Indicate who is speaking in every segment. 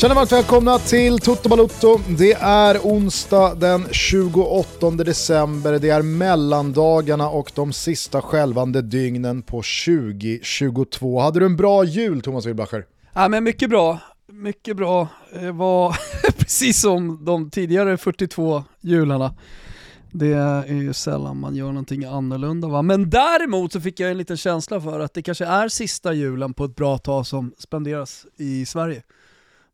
Speaker 1: Tjena varmt välkomna till Toto Balutto. Det är onsdag den 28 december, det är mellandagarna och de sista skälvande dygnen på 2022. Hade du en bra jul Thomas Wilbacher?
Speaker 2: Ja men mycket bra, mycket bra. Det var precis som de tidigare 42 jularna. Det är ju sällan man gör någonting annorlunda va. Men däremot så fick jag en liten känsla för att det kanske är sista julen på ett bra tag som spenderas i Sverige.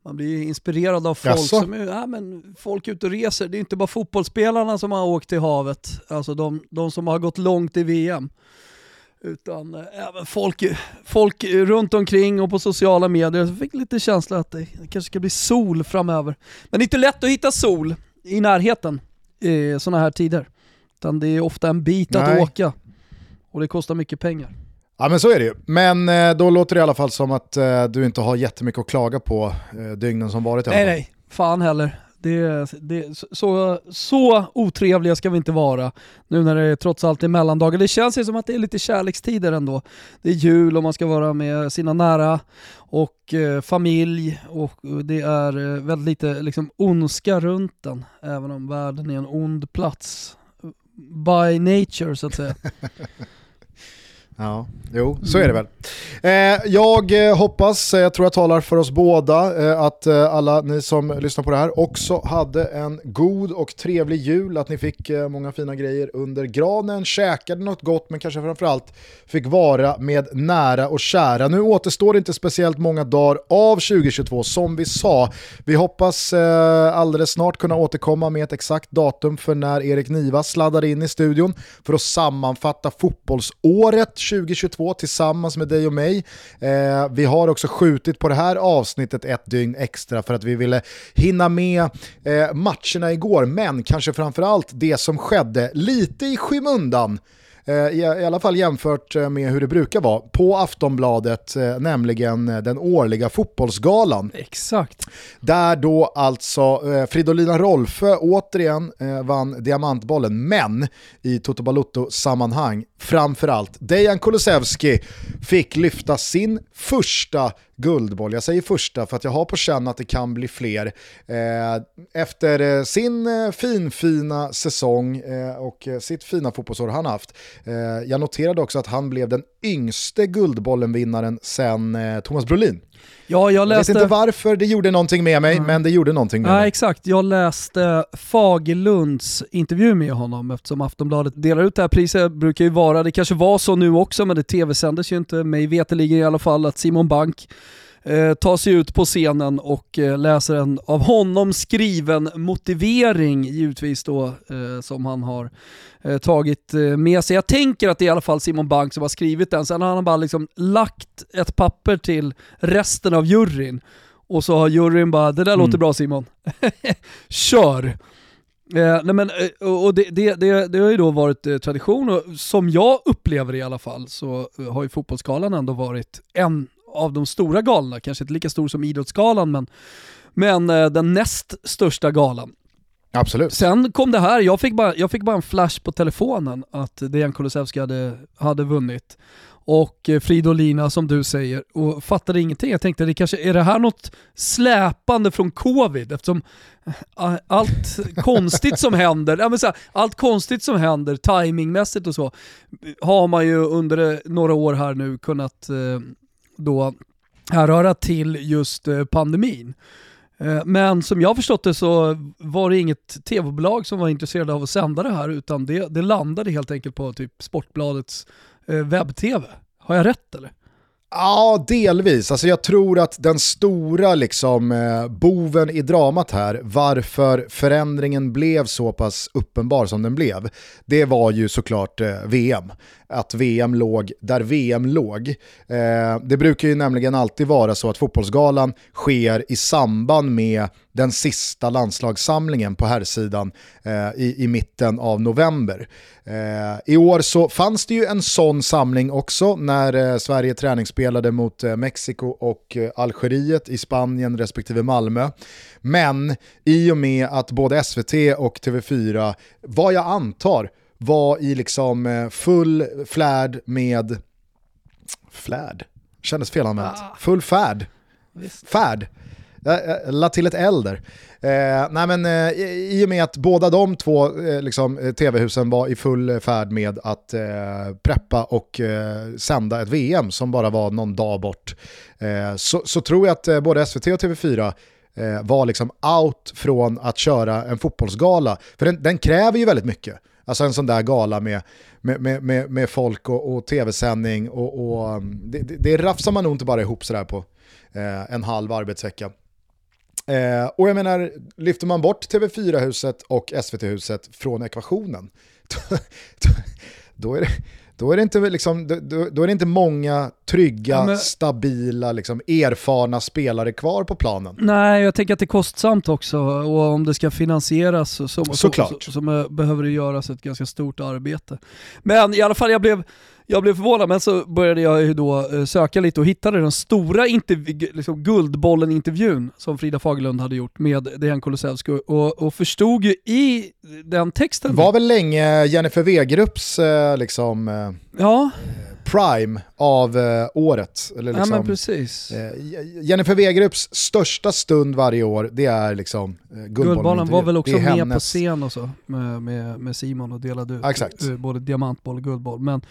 Speaker 2: Man blir inspirerad av folk
Speaker 1: Jaså?
Speaker 2: som är, ja, men folk ute och reser. Det är inte bara fotbollsspelarna som har åkt till havet, alltså de, de som har gått långt i VM. Utan eh, även folk, folk runt omkring och på sociala medier. Så jag fick lite känsla att det kanske ska bli sol framöver. Men det är inte lätt att hitta sol i närheten i sådana här tider. Utan det är ofta en bit att
Speaker 1: Nej.
Speaker 2: åka. Och det kostar mycket pengar.
Speaker 1: Ja men så är det ju. Men eh, då låter det i alla fall som att eh, du inte har jättemycket att klaga på eh, dygnen som varit
Speaker 2: Nej nej, fan heller. Det, det, så, så otrevliga ska vi inte vara nu när det trots allt är mellandagar. Det känns ju som att det är lite kärlekstider ändå. Det är jul och man ska vara med sina nära och eh, familj och det är väldigt lite liksom, ondska runt den. Även om världen är en ond plats. By nature så att säga.
Speaker 1: Ja, jo, så är det väl. Eh, jag eh, hoppas, eh, jag tror jag talar för oss båda, att alla ni som lyssnar på det här också hade en god och trevlig jul, att ni fick många fina grejer under granen, käkade något gott men kanske framförallt fick vara med nära och kära. Nu återstår det inte speciellt många dagar av 2022 som vi sa. Vi hoppas alldeles snart kunna återkomma med ett exakt datum för när Erik Niva sladdar in i studion för att sammanfatta fotbollsåret 2022 tillsammans med dig och mig. Eh, vi har också skjutit på det här avsnittet ett dygn extra för att vi ville hinna med eh, matcherna igår, men kanske framförallt det som skedde lite i skymundan eh, i, alla fall jämfört eh, med hur det brukar vara, på Aftonbladet, eh, nämligen den årliga fotbollsgalan.
Speaker 2: Exakt.
Speaker 1: Där då alltså Fridolina Rolfö återigen vann diamantbollen, men i Toto Balutto-sammanhang framförallt Dejan Kulusevski fick lyfta sin första guldboll. Jag säger första för att jag har på känn att det kan bli fler. Eh, efter eh, sin eh, finfina säsong och sitt fina fotbollsår han haft. Jag noterade också att han blev den yngste guldbollenvinnaren sen Thomas Brolin.
Speaker 2: Ja, jag
Speaker 1: Jag vet
Speaker 2: läste...
Speaker 1: inte varför det gjorde någonting med mig, men det gjorde någonting med
Speaker 2: Ja
Speaker 1: mig.
Speaker 2: exakt, jag läste Fagerlunds intervju med honom eftersom Aftonbladet delar ut det här priset. brukar ju vara, det kanske var så nu också men det tv-sändes ju inte, mig veterligen i alla fall, att Simon Bank eh, tar sig ut på scenen och eh, läser en av honom skriven motivering givetvis då eh, som han har eh, tagit med sig. Jag tänker att det är i alla fall Simon Bank som har skrivit den, sen har han bara liksom lagt ett papper till resten av juryn och så har juryn bara, det där låter bra Simon, kör. Eh, nej men, och det, det, det, det har ju då varit eh, tradition och som jag upplever i alla fall så har ju fotbollsgalan ändå varit en av de stora galorna, kanske inte lika stor som idrottsgalan men, men eh, den näst största galan.
Speaker 1: Absolut.
Speaker 2: Sen kom det här, jag fick bara, jag fick bara en flash på telefonen att Dejan Kulusevski hade, hade vunnit. Och eh, Fridolina som du säger, och fattade ingenting. Jag tänkte, det kanske, är det här något släpande från covid? Eftersom eh, allt konstigt som händer, ja, men så här, allt konstigt som händer timingmässigt och så, har man ju under några år här nu kunnat eh, då härröra till just eh, pandemin. Eh, men som jag har förstått det så var det inget tv-bolag som var intresserade av att sända det här utan det, det landade helt enkelt på typ Sportbladets eh, webb-tv. Har jag rätt eller?
Speaker 1: Ja, delvis. Alltså jag tror att den stora liksom, boven i dramat här, varför förändringen blev så pass uppenbar som den blev, det var ju såklart VM. Att VM låg där VM låg. Eh, det brukar ju nämligen alltid vara så att fotbollsgalan sker i samband med den sista landslagssamlingen på herrsidan eh, i, i mitten av november. Eh, I år så fanns det ju en sån samling också när eh, Sverige träningsspelade mot eh, Mexiko och eh, Algeriet i Spanien respektive Malmö. Men i och med att både SVT och TV4, vad jag antar, var i liksom eh, full flärd med... Flärd? Kändes felanvänt. Full färd
Speaker 2: Visst.
Speaker 1: färd jag la till ett L där. Eh, nej men, eh, I och med att båda de två eh, liksom, eh, tv-husen var i full färd med att eh, preppa och eh, sända ett VM som bara var någon dag bort, så, så, tror jag att både SVT och TV4 var liksom out från att köra en fotbollsgala. För den, den kräver ju väldigt mycket. Alltså en sån där gala med, med, med, med folk och, och tv-sändning och, och mm, det, det, det rafsar man nog inte bara ihop sådär på eh, en halv arbetsvecka. Eh, och jag menar, lyfter man bort TV4-huset och SVT-huset från ekvationen, då, då, är det, då är det inte, liksom, då, då, är det inte många trygga, ja, men... stabila, liksom, erfarna spelare kvar på planen.
Speaker 2: Nej, jag tänker att det är kostsamt också och om det ska finansieras så, så, så, så, så behöver det göras ett ganska stort arbete. Men i alla fall, jag blev jag blev förvånad, men så började jag då eh, söka lite och hittade den stora liksom Guldbollen-intervjun som Frida Fagerlund hade gjort med Dejan Kulusevski och, och förstod ju i den texten...
Speaker 1: Det var väl länge Jennifer Wegerups eh, liksom, eh, ja. prime av året. Eller liksom,
Speaker 2: ja men precis.
Speaker 1: Jennifer Wegerups största stund varje år, det är liksom Guldbollen.
Speaker 2: Guldbollen var väl också med hennes... på scen och så med, med, med Simon och delade ut
Speaker 1: Exakt.
Speaker 2: både diamantboll och guldboll. Men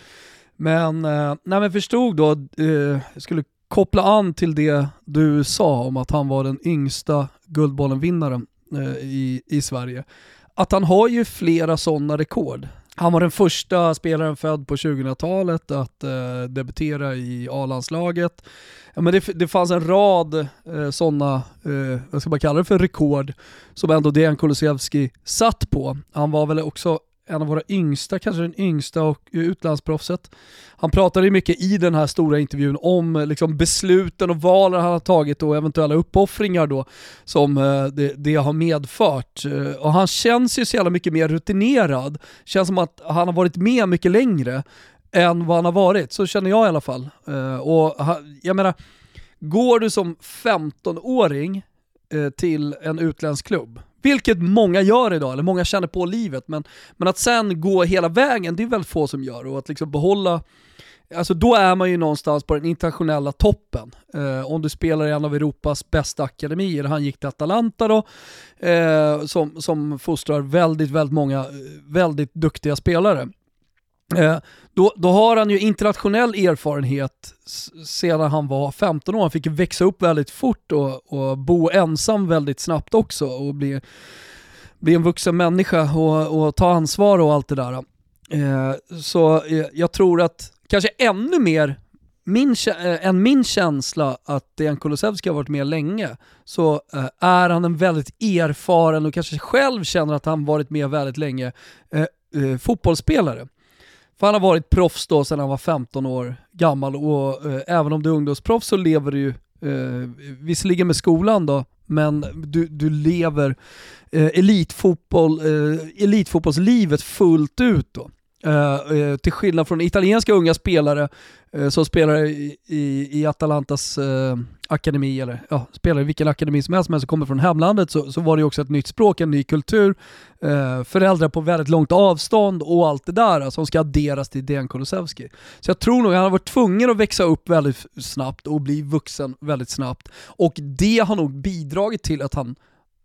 Speaker 2: men, eh, nej, men förstod då, eh, skulle koppla an till det du sa om att han var den yngsta Guldbollen-vinnaren eh, i, i Sverige. Att han har ju flera sådana rekord. Han var den första spelaren född på 2000-talet att eh, debutera i A-landslaget. Ja, men det, det fanns en rad eh, sådana, eh, vad ska man kalla det för rekord, som ändå Dejan Kulusevski satt på. Han var väl också en av våra yngsta, kanske den yngsta och utlandsproffset. Han pratade mycket i den här stora intervjun om eh, liksom, besluten och valen han har tagit och eventuella uppoffringar då som eh, det, det, har medfört. Eh, och han känns ju så jävla mycket mer rutinerad. Känns som att han har varit med mycket längre än vad han har varit. Så känner jag i alla fall. Och jag menar, går du som 15-åring till en utländsk klubb vilket många gör idag, eller många känner på livet. Men, men att sen gå hela vägen, det är väldigt få som gör. Och att liksom behålla Alltså då är man ju någonstans på den internationella toppen. Eh, om du spelar i en av Europas bästa akademier, han gick till Atalanta då, eh, som, som fostrar väldigt, väldigt många eh, väldigt duktiga spelare. Eh, då, då har han ju internationell erfarenhet sedan han var 15 år. Han fick växa upp väldigt fort och, och bo ensam väldigt snabbt också och bli, bli en vuxen människa och, och ta ansvar och allt det där. Eh, så eh, jag tror att kanske ännu mer min, än min känsla att Dejan Kulusevski har varit med länge, så är han en väldigt erfaren och kanske själv känner att han varit med väldigt länge, fotbollsspelare. För han har varit proffs då sedan han var 15 år gammal och eh, även om du är ungdomsproffs så lever du ju, eh, visserligen med skolan då, men du, du lever eh, elitfotboll, eh, elitfotbollslivet fullt ut då. Uh, till skillnad från italienska unga spelare uh, som spelar i, i, i Atalantas uh, akademi, eller ja, spelar i vilken akademi som helst men som kommer från hemlandet, så, så var det också ett nytt språk, en ny kultur, föräldrar på väldigt långt avstånd och allt det där som ska adderas till Dejan Kulusevski. Så jag tror nog att han har varit tvungen att växa upp väldigt snabbt och bli vuxen väldigt snabbt. Och det har nog bidragit till att han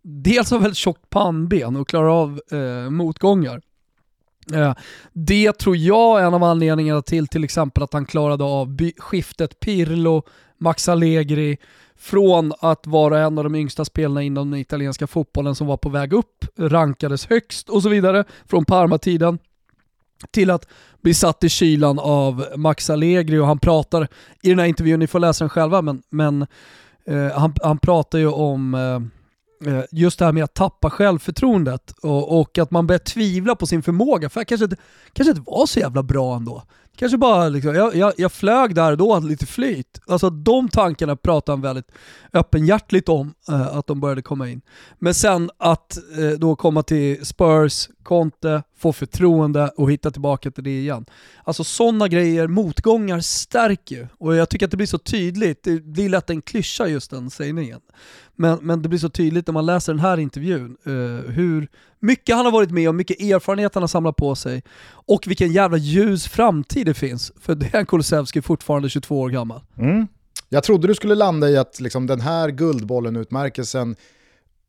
Speaker 2: dels har väldigt tjockt pannben och klarar av motgångar. Eh, det tror jag är en av anledningarna till till exempel att han klarade av skiftet Pirlo, Max Allegri, från att vara en av de yngsta spelarna inom den italienska fotbollen som var på väg upp, rankades högst och så vidare från Parma-tiden till att bli satt i kylan av Max Allegri. Och han pratar i den här intervjun, ni får läsa den själva, men, men eh, han, han pratar ju om Eh, Eh, just det här med att tappa självförtroendet och, och, att man börjar tvivla på sin förmåga. För jag kanske inte, kanske inte var så jävla bra ändå. Kanske bara liksom, jag, jag, jag flög där och då, hade lite flyt. Alltså de tankarna pratade han väldigt öppenhjärtligt om, eh, att de började komma in. Men sen att eh, då komma till Spurs, Conte, få förtroende och hitta tillbaka till det igen. Alltså sådana grejer, motgångar stärker ju. Och jag tycker att det blir så tydligt, det blir lätt en klyscha just den sägningen. Men, men det blir så tydligt när man läser den här intervjun, uh, hur mycket han har varit med om, mycket erfarenhet han har samlat på sig och vilken jävla ljus framtid det finns. För Dejan Kulusevski är fortfarande 22 år gammal.
Speaker 1: Mm. Jag trodde du skulle landa i att liksom, den här Guldbollen-utmärkelsen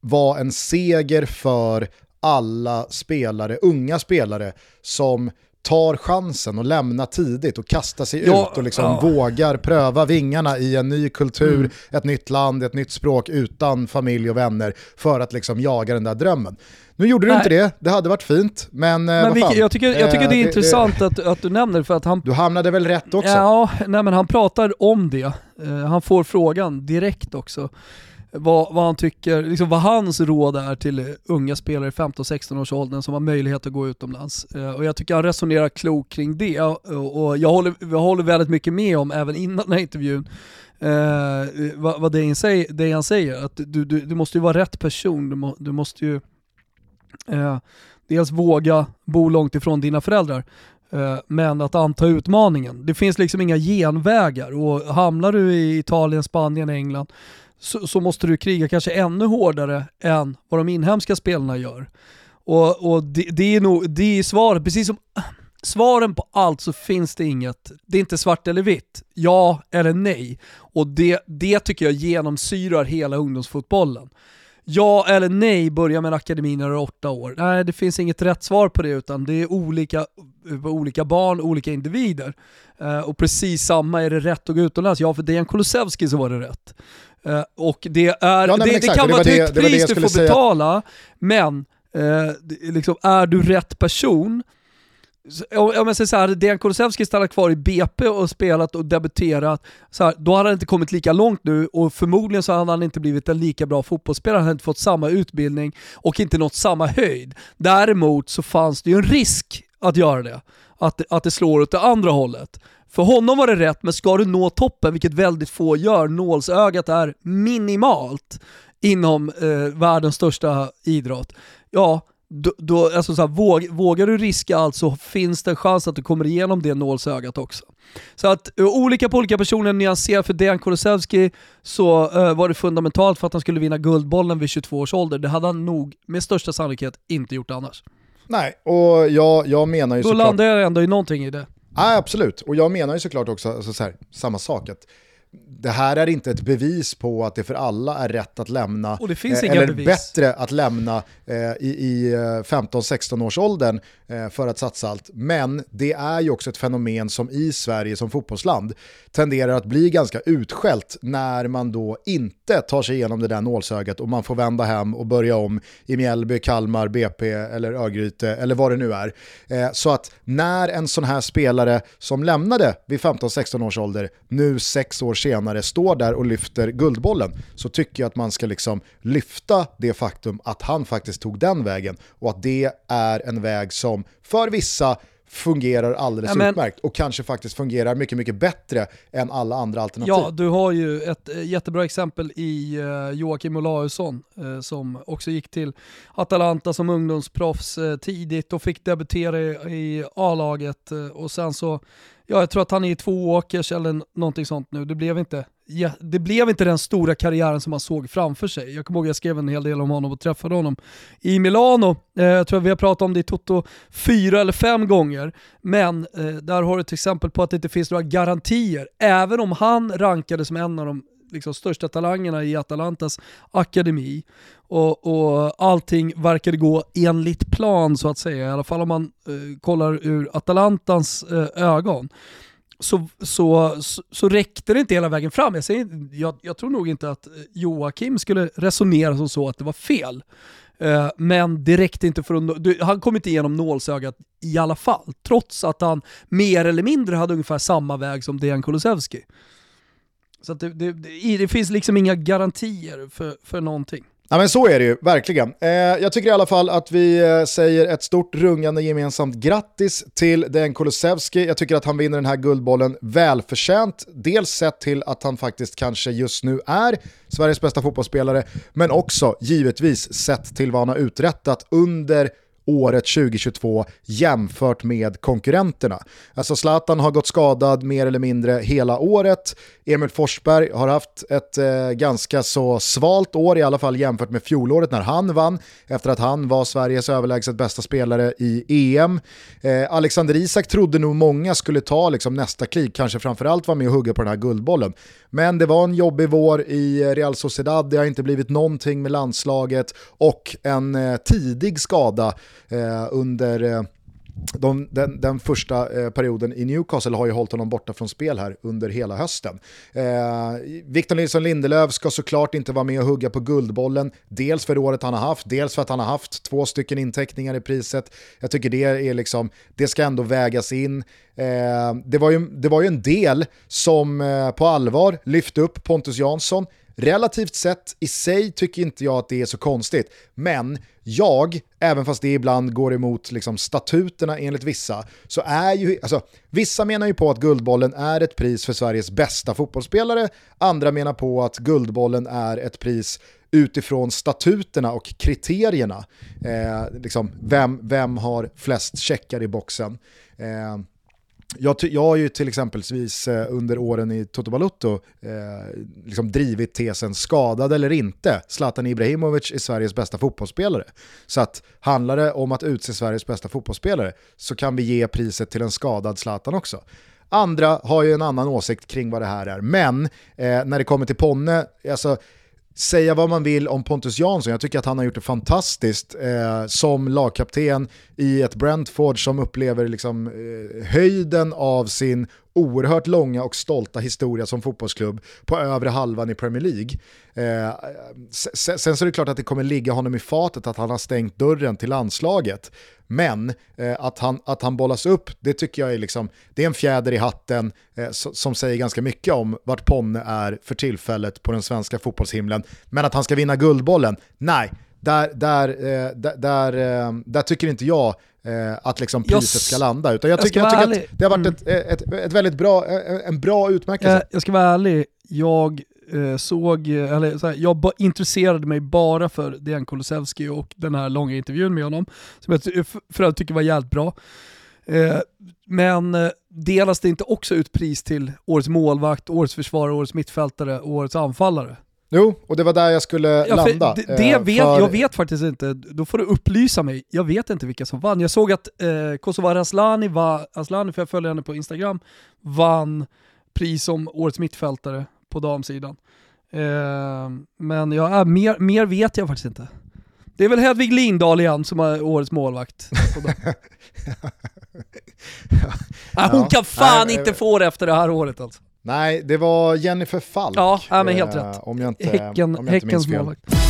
Speaker 1: var en seger för alla spelare, unga spelare som tar chansen och lämnar tidigt och kastar sig ja, ut och liksom ja. vågar pröva vingarna i en ny kultur, mm. ett nytt land, ett nytt språk utan familj och vänner för att liksom jaga den där drömmen. Nu gjorde du Nej. inte det, det hade varit fint, men, eh, men
Speaker 2: vilka, jag, tycker, jag tycker det är eh, intressant det, att, att du nämner för att han...
Speaker 1: Du hamnade väl rätt också?
Speaker 2: Ja, nej, men han pratar om det. Uh, han får frågan direkt också vad, vad han tycker, liksom vad hans råd är till unga spelare i 15-16 års åldern som har möjlighet att gå utomlands. Eh, och jag tycker han resonerar klokt kring det eh, och jag håller, jag håller väldigt mycket med om, även innan den här intervjun, eh, vad, vad det, han säger, säger. Att du, du, du måste ju vara rätt person, du, må, du måste ju eh, dels våga bo långt ifrån dina föräldrar, eh, men att anta utmaningen. Det finns liksom inga genvägar och hamnar du i Italien, Spanien, England så, så, måste du kriga kanske ännu hårdare än vad de inhemska spelarna gör. Och, och det, det, är nog, det är svaret, precis som svaren på allt så finns det inget, det är inte svart eller vitt, ja eller nej. Och det, det tycker jag genomsyrar hela ungdomsfotbollen. Ja eller nej, börja med en akademi när du är åtta år. Nej, det finns inget rätt svar på det utan det är olika, olika barn, olika individer. Eh, och precis samma, är det rätt att gå utomlands? Ja, för Dejan Kulusevski så var det rätt. Uh, och det, är, ja, nej, det, det, kan vara ett högt pris du får betala, men uh, liksom, är du rätt person, om jag säger såhär, hade Dejan Kulusevski stannat kvar i BP och spelat och debuterat, så här, då hade han inte kommit lika långt nu och förmodligen så hade han inte blivit en lika bra fotbollsspelare, han hade inte fått samma utbildning och inte nått samma höjd. Däremot så fanns det ju en risk att göra det, att, att det slår åt det andra hållet. För honom var det rätt, men ska du nå toppen, vilket väldigt få gör, nålsögat är minimalt inom eh, världens största idrott, ja, då, då, alltså så här, våg, vågar du riska allt så finns det en chans att du kommer igenom det nålsögat också. Så att uh, olika på olika personer nyanserar, för Dejan Kulusevski så uh, var det fundamentalt för att han skulle vinna Guldbollen vid 22 års ålder. Det hade han nog med största sannolikhet inte gjort annars.
Speaker 1: Nej, och jag, jag menar ju
Speaker 2: Då såklart... landar jag ändå i någonting i det.
Speaker 1: Ja, absolut, och jag menar ju såklart också alltså så här, samma sak. Att det här är inte ett bevis på att det för alla är rätt att lämna,
Speaker 2: eh, eller
Speaker 1: bevis. bättre att lämna eh, i, i 15-16 eh, års åldern eh, för att satsa allt. Men det är ju också ett fenomen som i Sverige som fotbollsland tenderar att bli ganska utskällt när man då inte tar sig igenom det där nålsögat och man får vända hem och börja om i Mjällby, Kalmar, BP eller Örgryte eller vad det nu är. Eh, så att när en sån här spelare som lämnade vid 15-16 års ålder nu sex år senare står där och lyfter Guldbollen så tycker jag att man ska liksom lyfta det faktum att han faktiskt tog den vägen och att det är en väg som för vissa fungerar alldeles ja, men, utmärkt och kanske faktiskt fungerar mycket, mycket bättre än alla andra alternativ.
Speaker 2: Ja, du har ju ett eh, jättebra exempel i uh, Joakim Olausson uh, som också gick till Atalanta som ungdomsproffs tidigt och fick debutera i, i A-laget och sen så Ja, jag tror att han är i två åkers eller någonting sånt nu. Det blev inte, ja, det blev inte den stora karriären som man såg framför sig. Jag kommer ihåg att jag skrev en hel del om honom och träffade honom i Milano. Eh, jag tror att vi har pratat om det i Toto fyra eller fem gånger. Men eh, där har du ett exempel på att det inte finns några garantier. Även om han rankades som en av de liksom, största talangerna i Atalantas akademi och, och allting verkade gå enligt plan så att säga, i alla fall om man eh, kollar ur Atalantans eh, ögon. Så, så, så, så räckte det inte hela vägen fram. Jag, säger, jag, jag tror nog inte att eh, Joakim skulle resonera som så att det var fel. Uh, men det räckte inte för att... Han kom inte igenom nålsögat i alla fall, trots att han mer eller mindre hade ungefär samma väg som Dejan Kulusevski. Så det, det, det, det, finns liksom inga garantier för, för någonting.
Speaker 1: Ja men så är det ju, verkligen. Eh, jag tycker i alla fall att vi eh, säger ett stort rungande gemensamt grattis till Den Kulusevski. Jag tycker att han vinner den här guldbollen välförtjänt. Dels sett till att han faktiskt kanske just nu är Sveriges bästa fotbollsspelare, men också givetvis sett till vad han har uträttat under året 2022 jämfört med konkurrenterna. Alltså Zlatan har gått skadad mer eller mindre hela året. Emil Forsberg har haft ett eh, ganska så svalt år, i alla fall jämfört med fjolåret när han vann, efter att han var Sveriges överlägset bästa spelare i EM. Eh, Alexander Isak trodde nog många skulle ta liksom, nästa kliv, kanske framförallt vara med och hugga på den här guldbollen. Men det var en jobbig vår i Real Sociedad, det har inte blivit någonting med landslaget och en eh, tidig skada eh, under eh, de, den, den, första eh, perioden i Newcastle har ju hållit honom borta från spel här under hela hösten. Eh, Victor Nilsson Lindelöf ska såklart inte vara med och hugga på guldbollen, dels för året han har haft, dels för att han har haft två stycken inteckningar i priset. Jag tycker det är liksom, det ska ändå vägas in. Eh, det, var ju, det var ju en del som eh, på allvar lyfte upp Pontus Jansson, Relativt sett i sig tycker inte jag att det är så konstigt, men jag, även fast det ibland går emot liksom, statuterna enligt vissa, så är ju, alltså, vissa menar ju på att Guldbollen är ett pris för Sveriges bästa fotbollsspelare, andra menar på att Guldbollen är ett pris utifrån statuterna och kriterierna. Eh, liksom, vem, vem har flest checkar i boxen? Eh, jag, jag har ju till exempelvis eh, under åren i Toto Balutto eh, liksom drivit tesen skadad eller inte, Zlatan Ibrahimovic är Sveriges bästa fotbollsspelare. Så att handlar det om att utse Sveriges bästa fotbollsspelare så kan vi ge priset till en skadad Zlatan också. Andra har ju en annan åsikt kring vad det här är, men eh, när det kommer till Ponne, alltså säga vad man vill om Pontus Jansson, jag tycker att han har gjort det fantastiskt eh, som lagkapten i ett Brentford som upplever liksom, eh, höjden av sin oerhört långa och stolta historia som fotbollsklubb på övre halvan i Premier League. Eh, sen, sen så är det klart att det kommer ligga honom i fatet att han har stängt dörren till landslaget. Men eh, att, han, att han bollas upp, det tycker jag är, liksom, det är en fjäder i hatten eh, som säger ganska mycket om vart Ponne är för tillfället på den svenska fotbollshimlen. Men att han ska vinna Guldbollen, nej, där, där, eh, där, där, eh, där tycker inte jag eh, att liksom priset ska landa. Utan jag tycker, jag, jag tycker att det har varit mm. ett, ett, ett väldigt bra, en bra utmärkelse.
Speaker 2: Jag ska vara ärlig, jag såg, eller så här, jag intresserade mig bara för Dejan Kulusevski och den här långa intervjun med honom, som jag för övrigt tycker var jävligt bra. Men delas det inte också ut pris till årets målvakt, årets försvarare, årets mittfältare, årets anfallare?
Speaker 1: Jo, och det var där jag skulle ja, landa.
Speaker 2: Det, det eh, vet, för... Jag vet faktiskt inte, då får du upplysa mig. Jag vet inte vilka som vann. Jag såg att eh, Kosova Aslani, var, Aslani, för jag följer henne på Instagram, vann pris som årets mittfältare på damsidan. Eh, men ja, mer, mer vet jag faktiskt inte. Det är väl Hedvig Lindahl igen som är årets målvakt. ja. ja, hon kan fan Nej, inte få det efter det här året alltså.
Speaker 1: Nej, det var Jennifer Falk.
Speaker 2: Ja, men helt eh, rätt.
Speaker 1: Om jag inte,
Speaker 2: Häcken,
Speaker 1: om jag
Speaker 2: inte Häckens målvakt.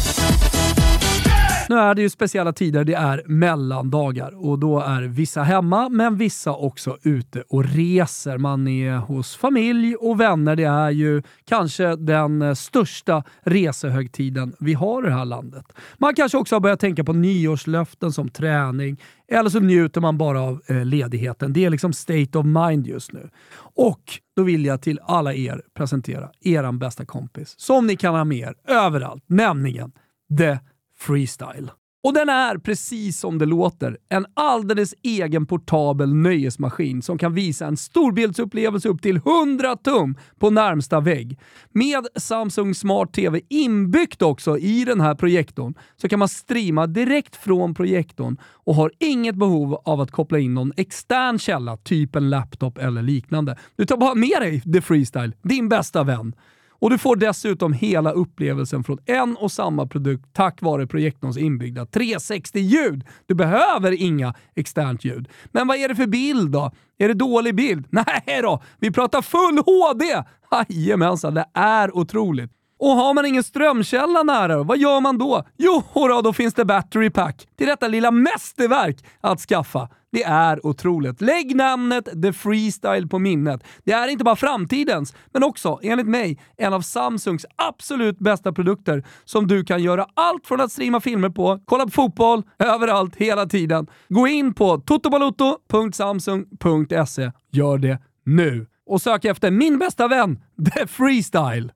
Speaker 2: Nu är det ju speciella tider, det är mellandagar och då är vissa hemma men vissa också ute och reser. Man är hos familj och vänner. Det är ju kanske den största resehögtiden vi har i det här landet. Man kanske också har börjat tänka på nyårslöften som träning eller så njuter man bara av eh, ledigheten. Det är liksom state of mind just nu. Och då vill jag till alla er presentera eran bästa kompis som ni kan ha med er överallt, nämligen The Freestyle. Och den är, precis som det låter, en alldeles egen portabel nöjesmaskin som kan visa en storbildsupplevelse upp till 100 tum på närmsta vägg. Med Samsung Smart TV inbyggt också i den här projektorn så kan man streama direkt från projektorn och har inget behov av att koppla in någon extern källa, typ en laptop eller liknande. Du tar bara med dig The Freestyle, din bästa vän. Och du får dessutom hela upplevelsen från en och samma produkt tack vare projektorns inbyggda 360-ljud. Du behöver inga externt ljud. Men vad är det för bild då? Är det dålig bild? Nej då, vi pratar full HD! Jajamensan, det är otroligt. Och har man ingen strömkälla nära, vad gör man då? Jo, då, då finns det battery pack till detta lilla mästerverk att skaffa. Det är otroligt. Lägg namnet The Freestyle på minnet. Det är inte bara framtidens, men också, enligt mig, en av Samsungs absolut bästa produkter som du kan göra allt från att streama filmer på, kolla på fotboll, överallt, hela tiden. Gå in på totobalotto.samsung.se. Gör det nu! Och sök efter min bästa vän, The Freestyle.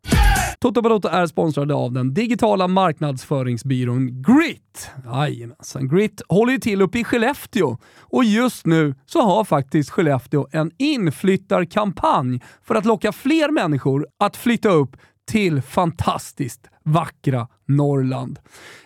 Speaker 2: Toto Balotto är sponsrade av den digitala marknadsföringsbyrån Grit. Jajamensan, Grit håller ju till uppe i Skellefteå och just nu så har faktiskt Skellefteå en inflyttarkampanj för att locka fler människor att flytta upp till fantastiskt vackra Norrland.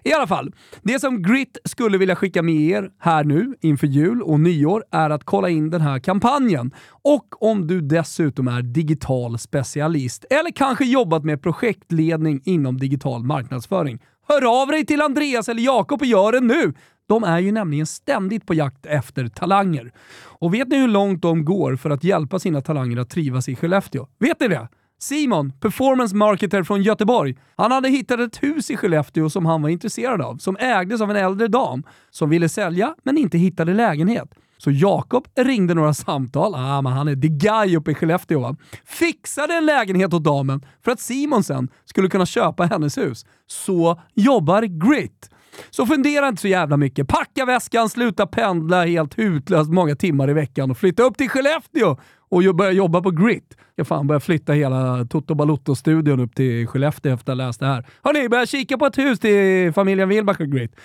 Speaker 2: I alla fall, det som Grit skulle vilja skicka med er här nu inför jul och nyår är att kolla in den här kampanjen. Och om du dessutom är digital specialist eller kanske jobbat med projektledning inom digital marknadsföring, hör av dig till Andreas eller Jakob och gör det nu! De är ju nämligen ständigt på jakt efter talanger. Och vet ni hur långt de går för att hjälpa sina talanger att trivas i Skellefteå? Vet ni det? Simon, performance marketer från Göteborg, han hade hittat ett hus i Skellefteå som han var intresserad av, som ägdes av en äldre dam som ville sälja men inte hittade lägenhet. Så Jakob ringde några samtal, ah, men han är the guy uppe i Skellefteå va? Fixade en lägenhet åt damen för att Simon sen skulle kunna köpa hennes hus. Så jobbar Grit. Så fundera inte så jävla mycket. Packa väskan, sluta pendla helt hutlöst många timmar i veckan och flytta upp till Skellefteå och börja jobba på Grit. Jag fan börja flytta hela Toto Balotto-studion upp till Skellefteå efter att ha läst det här. Hörni, börja kika på ett hus till familjen Wilbach och Grit.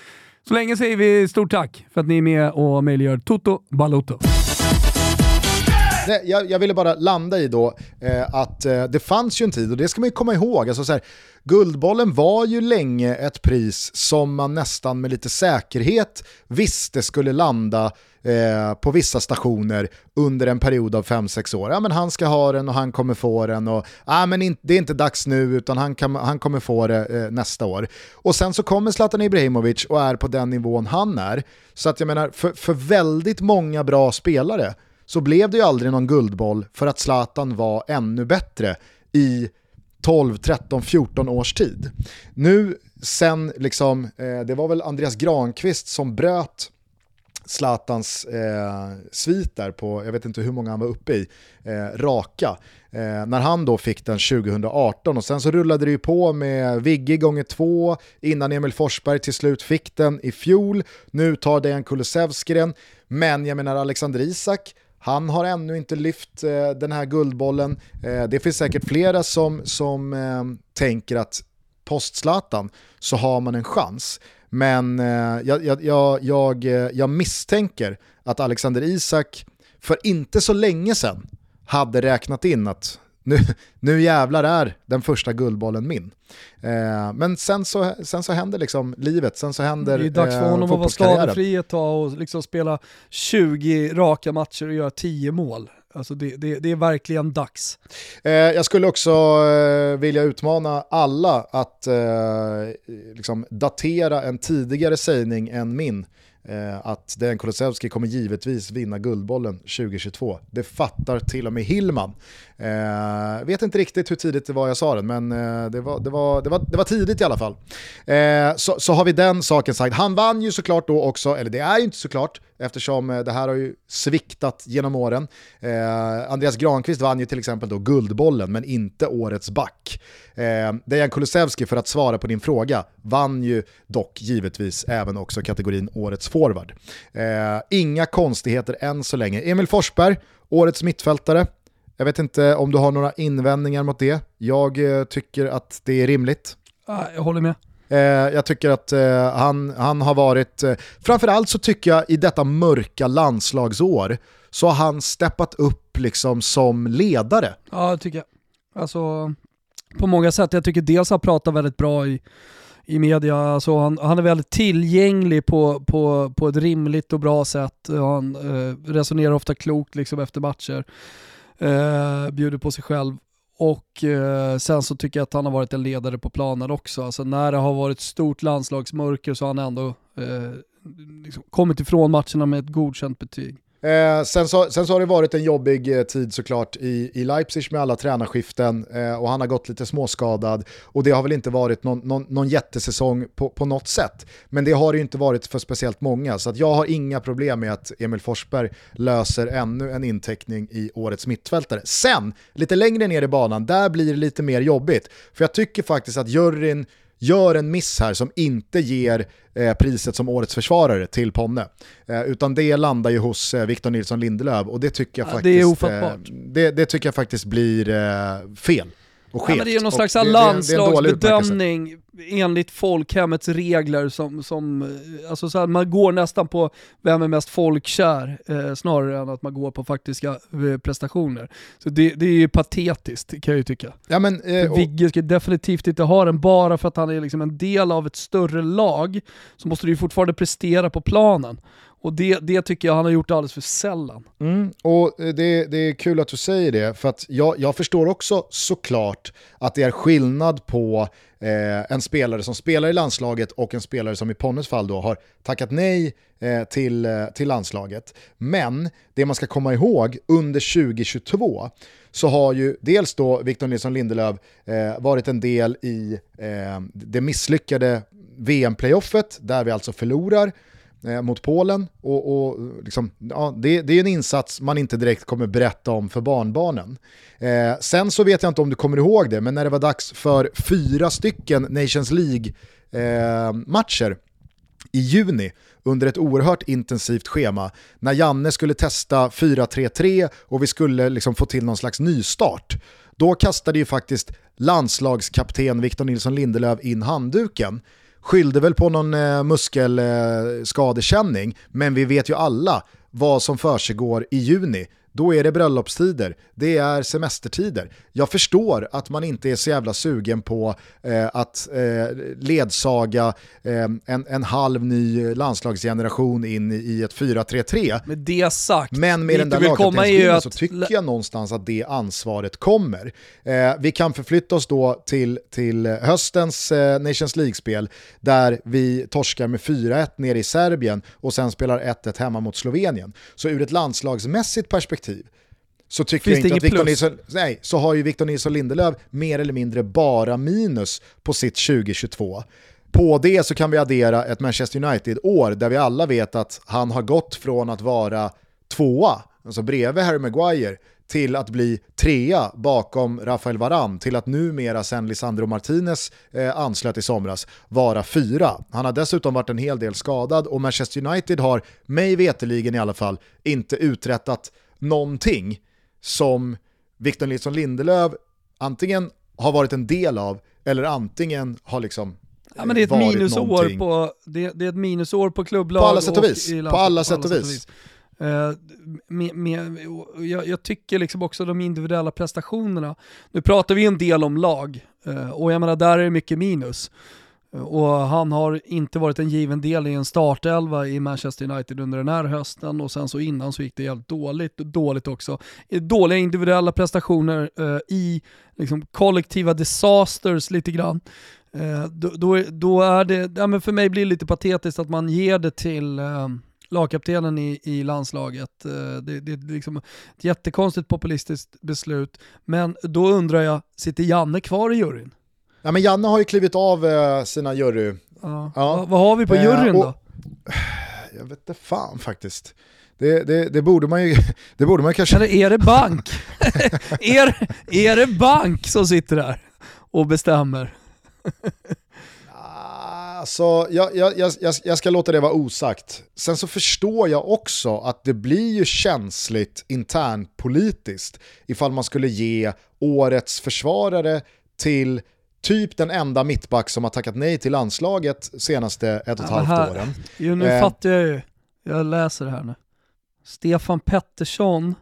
Speaker 2: Så länge säger vi stort tack för att ni är med och möjliggör Toto Balotto.
Speaker 1: Nej, jag, jag, ville bara landa i då eh, att eh, det fanns ju en tid, och det ska man ju komma ihåg, alltså så här, Guldbollen var ju länge ett pris som man nästan med lite säkerhet visste skulle landa eh, på vissa stationer under en period av 5-6 år. Ja, men han ska ha den och han kommer få den och ah, men in, det är inte dags nu utan han, kan, han kommer få det eh, nästa år. Och sen så kommer Zlatan Ibrahimovic och är på den nivån han är. Så att jag menar, för, för väldigt många bra spelare så blev det ju aldrig någon guldboll för att Zlatan var ännu bättre i 12, 13, 14 års tid. Nu sen, liksom, eh, det var väl Andreas Granqvist som bröt Zlatans eh, svit där på, jag vet inte hur många han var uppe i, eh, raka. Eh, när han då fick den 2018 och sen så rullade det ju på med Vigge gånger två innan Emil Forsberg till slut fick den i fjol. Nu tar Dejan Kulusevski den, men jag menar Alexander Isak, han har ännu inte lyft eh, den här guldbollen. Eh, det finns säkert flera som, som eh, tänker att post Zlatan så har man en chans. Men eh, jag, jag, jag, jag, eh, misstänker att Alexander Isak för inte så länge sedan hade räknat in att nu, nu jävlar är den första guldbollen min. Eh, men sen så, sen så händer liksom livet, sen så händer
Speaker 2: Det är dags för honom att vara skadefri ett tag och liksom spela 20 raka matcher och göra 10 mål. Alltså det, det, det, är verkligen dags.
Speaker 1: Eh, jag skulle också eh, vilja utmana alla att eh, liksom datera en tidigare sägning än min eh, Eh, att Dejan Kulusevski kommer givetvis vinna Guldbollen 2022. Det fattar till och med Hillman. Eh, vet inte riktigt hur tidigt det var jag sa den, men eh, det, var, det, var, det, var, det var tidigt i alla fall. Eh, så, så har vi den saken sagt. Han vann ju såklart då också, eller det är ju inte såklart, eftersom eh, det här har ju sviktat genom åren. Eh, Andreas Granqvist vann ju till exempel då Guldbollen, men inte Årets back. Eh, Dejan Kulusevski, för att svara på din fråga, vann ju dock givetvis även också kategorin Årets forward. Eh, inga konstigheter än så länge. Emil Forsberg, Årets mittfältare, jag vet inte om du har några invändningar mot det. Jag eh, tycker att det är rimligt.
Speaker 2: Jag håller med.
Speaker 1: Eh, jag tycker att eh, han, han har varit, eh, framförallt så tycker jag i detta mörka landslagsår, så har han steppat upp liksom som ledare.
Speaker 2: Ja, det tycker jag. Alltså, på många sätt. Jag tycker dels att han pratar väldigt bra i, i media, alltså han, han är väldigt tillgänglig på, på, på ett rimligt och bra sätt. Han eh, resonerar ofta klokt liksom efter matcher eh, bjuder på sig själv. Och eh, sen så tycker jag att han har varit en ledare på planen också. Alltså när det har varit stort landslagsmörker så har han ändå eh, liksom kommit ifrån matcherna med ett godkänt betyg.
Speaker 1: Eh, sen, så, sen så har det varit en jobbig eh, tid såklart i, i Leipzig med alla tränarskiften eh, och han har gått lite småskadad och det har väl inte varit någon, någon, någon jättesäsong på, på något sätt. Men det har det ju inte varit för speciellt många så att jag har inga problem med att Emil Forsberg löser ännu en inteckning i årets mittfältare. Sen, lite längre ner i banan, där blir det lite mer jobbigt. För jag tycker faktiskt att juryn gör en miss här som inte ger eh, priset som årets försvarare till Ponne. Eh, utan det landar ju hos eh, Victor Nilsson Lindelöf och det tycker jag ja, faktiskt,
Speaker 2: det.
Speaker 1: Eh, det, det, tycker jag faktiskt blir eh, fel. Och skevt.
Speaker 2: Ja, men det är någon slags landslagsbedömning enligt folkhemmets regler som, som eh, alltså så här, man går nästan på vem är mest folkkär eh, snarare än att man går på faktiska eh, prestationer. Så det, det är ju patetiskt kan jag ju tycka.
Speaker 1: Ja, men, eh, och,
Speaker 2: Vigge ska definitivt inte ha den bara för att han är liksom en del av ett större lag, så måste du ju fortfarande prestera på planen. Och det, det tycker jag han har gjort alldeles för sällan.
Speaker 1: Mm, och eh, det, det är kul att du säger det, för att jag, jag förstår också såklart att det är skillnad på eh, en spelare som spelar i landslaget och en spelare som i Ponnes fall då har tackat nej eh, till, eh, till landslaget. Men det man ska komma ihåg under 2022 så har ju dels då Victor Nilsson Lindelöf eh, varit en del i eh, det misslyckade VM-playoffet där vi alltså förlorar eh, mot Polen. Och, och liksom, ja, det, det är en insats man inte direkt kommer berätta om för barnbarnen. Eh, sen så vet jag inte om du kommer ihåg det, men när det var dags för fyra stycken Nations League-matcher eh, i juni under ett oerhört intensivt schema när Janne skulle testa 4-3-3 och vi skulle liksom få till någon slags nystart. Då kastade ju faktiskt landslagskapten Victor Nilsson Lindelöf in handduken. Skyllde väl på någon eh, muskelskadekänning, men vi vet ju alla vad som försiggår i juni. Då är det bröllopstider, det är semestertider. Jag förstår att man inte är så jävla sugen på eh, att eh, ledsaga eh, en, en halv ny landslagsgeneration in i, i ett 4-3-3.
Speaker 2: Med det sagt,
Speaker 1: Men med den där
Speaker 2: att
Speaker 1: så tycker jag någonstans att det ansvaret kommer. Eh, vi kan förflytta oss då till, till höstens eh, Nations League-spel där vi torskar med 4-1 nere i Serbien och sen spelar 1-1 hemma mot Slovenien. Så ur ett landslagsmässigt perspektiv så tycker
Speaker 2: Finns
Speaker 1: jag inte att Victor? Nilsson, nej, så har ju Victor Nilsson Lindelöf mer eller mindre bara minus på sitt 2022. På det så kan vi addera ett Manchester United-år där vi alla vet att han har gått från att vara tvåa, alltså bredvid Harry Maguire, till att bli trea bakom Rafael Varane, till att numera sen Lisandro Martinez eh, anslöt i somras vara fyra. Han har dessutom varit en hel del skadad och Manchester United har, mig veteligen i alla fall, inte uträttat någonting som Victor Nilsson Lindelöf antingen har varit en del av eller antingen har liksom
Speaker 2: Ja, men det är ett
Speaker 1: varit
Speaker 2: minusår
Speaker 1: någonting.
Speaker 2: på, det, det är ett minusår på klubblag
Speaker 1: På alla sätt och vis. På
Speaker 2: landslag-
Speaker 1: alla sätt och vis.
Speaker 2: Eh, med, med, och jag, jag tycker liksom också de individuella prestationerna, nu pratar vi en del om lag eh, och jag menar där är det mycket minus. Och han har inte varit en given del i en startelva i Manchester United under den här hösten och sen så innan så gick det jävligt dåligt, dåligt också. Dåliga individuella prestationer eh, i liksom, kollektiva disasters lite grann. Eh, då, då, då är det, ja, men för mig blir det lite patetiskt att man ger det till eh, lagkaptenen i, i landslaget. Eh, det, det är liksom ett jättekonstigt populistiskt beslut. Men då undrar jag, sitter Janne kvar i juryn?
Speaker 1: Ja, men Janne har ju klivit av eh, sina jury.
Speaker 2: Ja.
Speaker 1: Ja.
Speaker 2: Vad, har vi på
Speaker 1: Eh,
Speaker 2: juryn
Speaker 1: och-
Speaker 2: då?
Speaker 1: Jag vet inte fan faktiskt. Det, det, det, borde man ju, det borde man ju kanske...
Speaker 2: Eller är det bank? är, är det bank som sitter där och bestämmer?
Speaker 1: Alltså, jag, jag, jag, jag- jag ska låta det vara osagt. Sen så förstår jag också att det blir ju känsligt internpolitiskt ifall man skulle ge årets försvarare till typ den enda mittback som har tackat nej till landslaget senaste ett och ett
Speaker 2: Ja,
Speaker 1: halvt
Speaker 2: här-
Speaker 1: åren.
Speaker 2: Jo, nu
Speaker 1: Eh.
Speaker 2: fattar jag ju. Jag läser det här nu. Stefan Pettersson,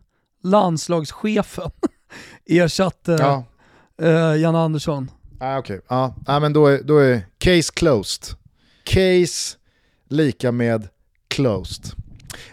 Speaker 2: landslagschefen, ersatte
Speaker 1: Ja,
Speaker 2: eh, Jan Andersson.
Speaker 1: ah, okej. Ja, ah, men då är, då är case closed. Case lika med closed.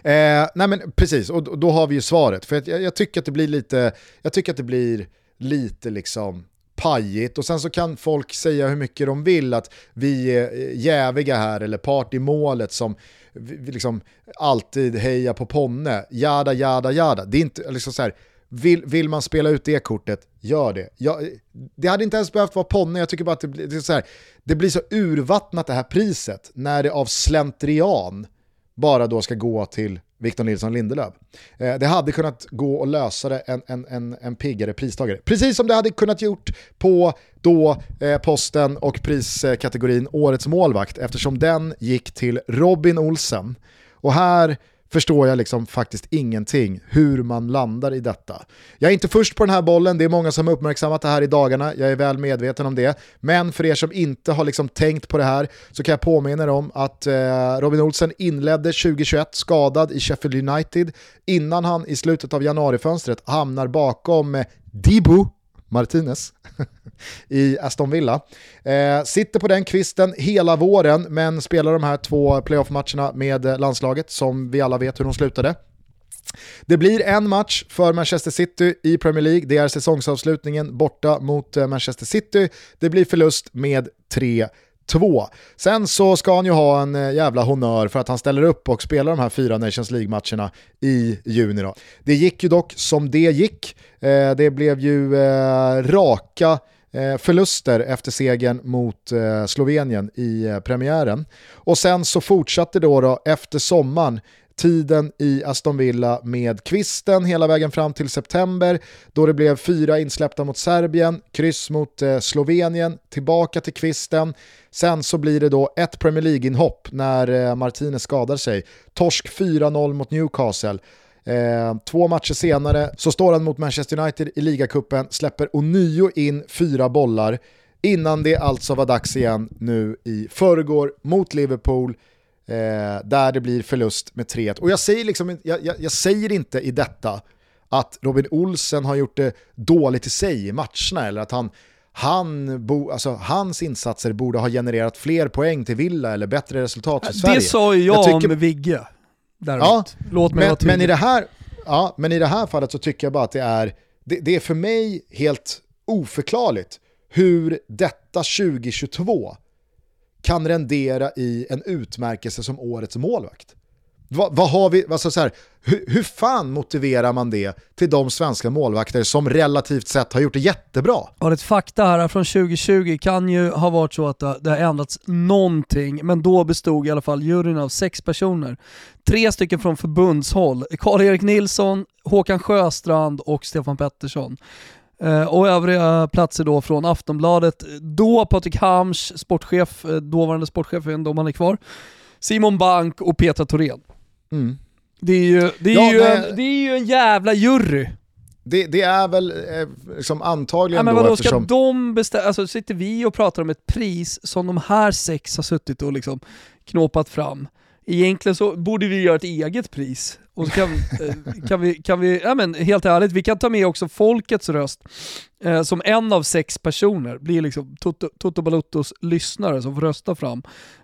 Speaker 1: Eh, nej men precis, och då, har vi ju svaret. För jag, jag tycker att det blir lite, jag tycker att det blir lite liksom pajigt och sen så kan folk säga hur mycket de vill att vi är eh, jäviga här eller part i målet som vi, liksom alltid hejar på Ponne, jada jada jada. Det är inte liksom så här, vill, vill man spela ut det kortet, gör det. Jag, eh, det hade inte ens behövt vara Ponne, jag tycker bara att det, det, är så här, det blir så urvattnat det här priset när det av slentrian bara då ska gå till Victor Nilsson Lindelöf. Eh, det hade kunnat gå att lösa det en, en, en, en piggare pristagare. Precis som det hade kunnat gjort på då eh, posten och priskategorin Årets målvakt eftersom den gick till Robin Olsen. Och här förstår jag liksom faktiskt ingenting hur man landar i detta. Jag är inte först på den här bollen, det är många som har uppmärksammat det här i dagarna, jag är väl medveten om det. Men för er som inte har liksom tänkt på det här så kan jag påminna er om att eh, Robin Olsen inledde 2021 skadad i Sheffield United innan han i slutet av januarifönstret hamnar bakom eh, Dibu Martinez i Aston Villa. Eh, sitter på den kvisten hela våren men spelar de här två playoff-matcherna med landslaget som vi alla vet hur de slutade. Det blir en match för Manchester City i Premier League, det är säsongsavslutningen borta mot eh, Manchester City. Det blir förlust med 3 2. Sen så ska han ju ha en eh, jävla honör för att han ställer upp och spelar de här fyra Nations League-matcherna i juni. Då. Det gick ju dock som det gick. Eh, det blev ju eh, raka eh, förluster efter segern mot eh, Slovenien i premiären. Och sen så fortsatte då, då efter sommaren tiden i Aston Villa med kvisten hela vägen fram till september då det blev fyra insläppta mot Serbien, kryss mot eh, Slovenien, tillbaka till kvisten. Sen så blir det då ett Premier League-inhopp när eh, Martinez skadar sig. Torsk 4-0 mot Newcastle. Eh, två matcher senare så står han mot Manchester United i ligacupen, släpper ånyo in fyra bollar innan det alltså var dags igen nu i förrgår mot Liverpool Eh, där det blir förlust med 3-1. Och jag säger, liksom, jag, jag, jag säger inte i detta att Robin Olsen har gjort det dåligt i sig i matcherna eller att han, han bo, alltså, hans insatser borde ha genererat fler poäng till Villa eller bättre resultat för Sverige.
Speaker 2: Det sa ju jag, jag tycker... om Vigge. Däremot. Ja,
Speaker 1: Låt mig men, vara men, i det här, ja, men i det här fallet så tycker jag bara att det är, det, det är för mig helt oförklarligt hur detta 2022 kan rendera i en utmärkelse som årets målvakt. Vad, vad har vi, alltså så här, hur, hur fan motiverar man det till de svenska målvakter som relativt sett har gjort det jättebra?
Speaker 2: Ja, ett fakta här från 2020 kan ju ha varit så att det har ändrats någonting, men då bestod i alla fall juryn av sex personer. Tre stycken från förbundshåll, Karl-Erik Nilsson, Håkan Sjöstrand och Stefan Pettersson. Eh, och övriga platser då från Aftonbladet, då Patrik Hamsch, sportchef, eh, dåvarande sportchef, jag vet inte om han är kvar, Simon Bank och Petra Thorén. Mm. Det är ju, det är ja, ju, en, det är ju en jävla jury.
Speaker 1: Det, det, är väl liksom antagligen
Speaker 2: ja, men
Speaker 1: då
Speaker 2: eftersom... Ska de bestämma, alltså sitter vi och pratar om ett pris som de här sex har suttit och liksom knåpat fram. Egentligen så borde vi göra ett eget pris. Och så kan, eh, kan vi, kan vi ja men helt ärligt, vi kan ta med också folkets röst eh, som en av sex personer, blir liksom Toto, Toto Baluttos lyssnare som får rösta fram.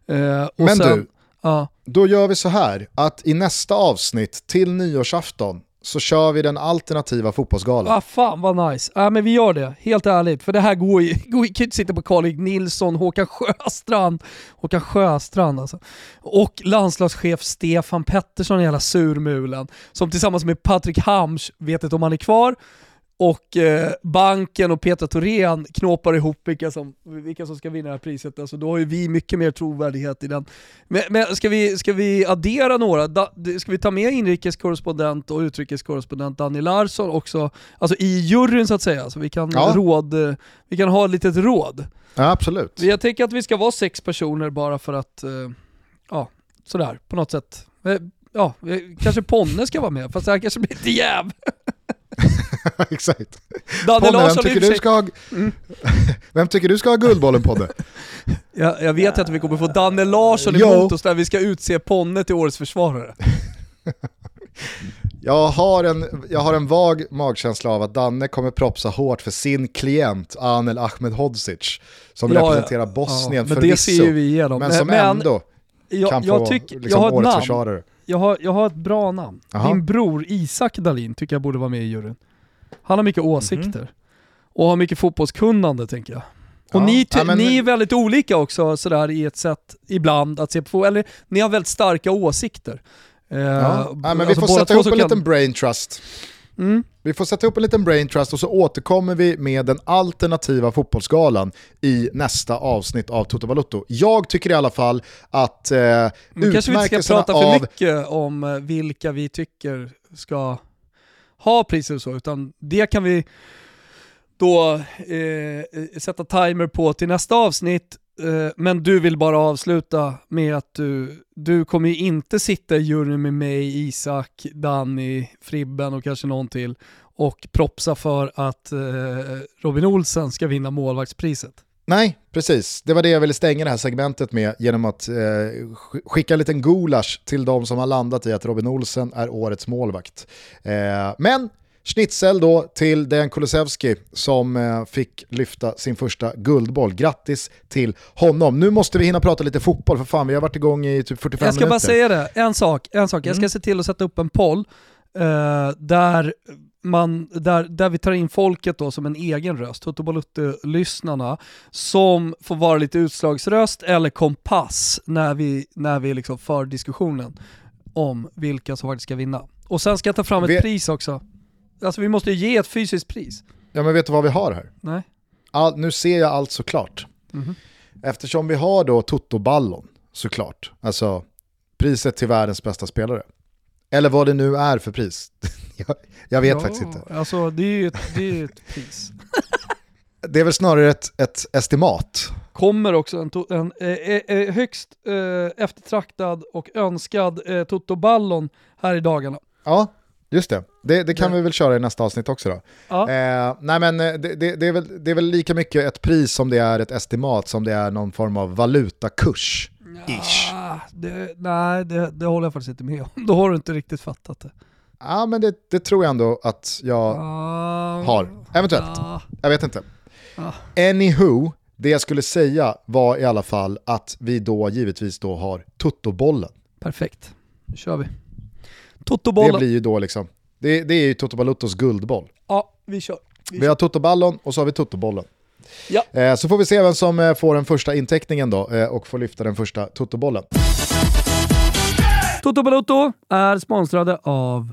Speaker 1: Eh, men sen, du, ja. då gör vi så här att i nästa avsnitt till nyårsafton så kör vi den alternativa fotbollsgalan.
Speaker 2: Ah, fan vad nice. Ja, men vi gör det, helt ärligt. För det här går ju, går, kan ju inte sitta på Karl Nilsson, Håkan Sjöstrand, Håkan Sjöstrand alltså. Och landslagschef Stefan Pettersson, jävla surmulen, som tillsammans med Patrik Hamsch, vet inte om han är kvar, och eh, banken och Petra Thorén knåpar ihop vilka som, vilka som ska vinna det här priset. Alltså, då har ju vi mycket mer trovärdighet i den. Men, men ska, vi, ska vi addera några? Da, ska vi ta med inrikeskorrespondent och utrikeskorrespondent Danny Larsson också, alltså i juryn så att säga, så vi kan, ja. råd, vi kan ha ett litet råd.
Speaker 1: Ja, absolut.
Speaker 2: Jag tänker att vi ska vara sex personer bara för att, eh, ja, sådär på något sätt. Ja, eh, kanske Ponne ska vara med, fast här kanske blir lite jäv.
Speaker 1: Exakt. Ponne, vem tycker, du ska ha, mm. vem tycker du ska ha Guldbollen Podde?
Speaker 2: Jag, jag vet att vi kommer få Danne Larsson emot oss när vi ska utse Ponne till årets försvarare.
Speaker 1: jag, har en, jag har en vag magkänsla av att Danne kommer propsa hårt för sin klient Anel Ahmedhodzic som ja, representerar Bosnien ja, förvisso, men, men som men, ändå jag, kan jag få tyck, liksom, jag har årets namn. försvarare
Speaker 2: jag har, jag har ett bra namn. Aha. Din bror Isak Dalin tycker jag borde vara med i juryn. Han har mycket åsikter. Mm -hmm. Och har mycket fotbollskunnande tänker jag. Och ja. ni, ja, men... ni är väldigt olika också sådär i ett sätt ibland att se på eller ni har väldigt starka åsikter.
Speaker 1: Ja. Uh, ja men alltså vi får sätta ihop en kan... liten brain trust. Mm. Vi får sätta ihop en liten brain trust och så återkommer vi med den alternativa fotbollsgalan i nästa avsnitt av Toto Balutto. Jag tycker i alla fall att eh,
Speaker 2: utmärkelserna kanske vi inte ska prata för mycket om eh, vilka vi tycker ska ha priser och så, utan det kan vi då eh, sätta timer på till nästa avsnitt Eh, Eh, men du vill bara avsluta med att du, du kommer ju inte sitta i juryn med mig, Isak, Danny, Fribben och kanske någon till och propsa för att eh, Robin Olsen ska vinna målvaktspriset.
Speaker 1: Nej, precis. Det var det jag ville stänga det här segmentet med genom att eh, skicka en liten gulasch till de som har landat i att Robin Olsen är årets målvakt. Eh, men Schnitzel då till Dejan Kulusevski som eh, fick lyfta sin första guldboll. Grattis till honom. Nu måste vi hinna prata lite fotboll för fan, vi har varit igång i typ 45 minuter.
Speaker 2: Jag ska
Speaker 1: minuter.
Speaker 2: bara säga det, en sak. En sak. Jag ska mm. se till att sätta upp en poll eh, där man, där, där vi tar in folket då som en egen röst, Toto lyssnarna som får vara lite utslagsröst eller kompass när vi, när vi liksom för diskussionen om vilka som faktiskt ska vinna. Och sen ska jag ta fram ett vi... pris också. Alltså vi måste ge ett fysiskt pris.
Speaker 1: Ja men vet du vad vi har här?
Speaker 2: Nej.
Speaker 1: All, nu ser jag allt såklart. Mm -hmm. Eftersom vi har då Toto-ballon såklart, alltså priset till världens bästa spelare. Eller vad det nu är för pris. jag, jag, vet ja, faktiskt inte.
Speaker 2: Alltså det är ju ett, det är ett pris.
Speaker 1: det är väl snarare ett, ett estimat.
Speaker 2: Kommer också en, en eh, eh, högst eh, eftertraktad och önskad eh, Toto-ballon här i dagarna.
Speaker 1: Ja, Just det, det, det kan det. vi väl köra i nästa avsnitt också då. Ja. Eh, nej men eh, det, det, är väl, det är väl lika mycket ett pris som det är ett estimat som det är någon form av valutakurs. Ish.
Speaker 2: Ja, nej, det, håller jag faktiskt inte med om. Då har du inte riktigt fattat det.
Speaker 1: Ja men det, tror jag ändå att jag uh, har. Eventuellt. Uh, jag vet inte. Uh. Anywho, det jag skulle säga var i alla fall att vi då givetvis då har tuttobollen.
Speaker 2: Perfekt, nu kör vi. Totobollen.
Speaker 1: Det blir ju då liksom, det, det är ju Toto Baluttos guldboll.
Speaker 2: Ja, vi kör.
Speaker 1: Vi, vi har Totoballon och så har vi Totobollen.
Speaker 2: Ja.
Speaker 1: Eh, så får vi se vem som eh, får den första inteckningen då eh, och får lyfta den första Totobollen.
Speaker 2: Toto Balutto är sponsrade av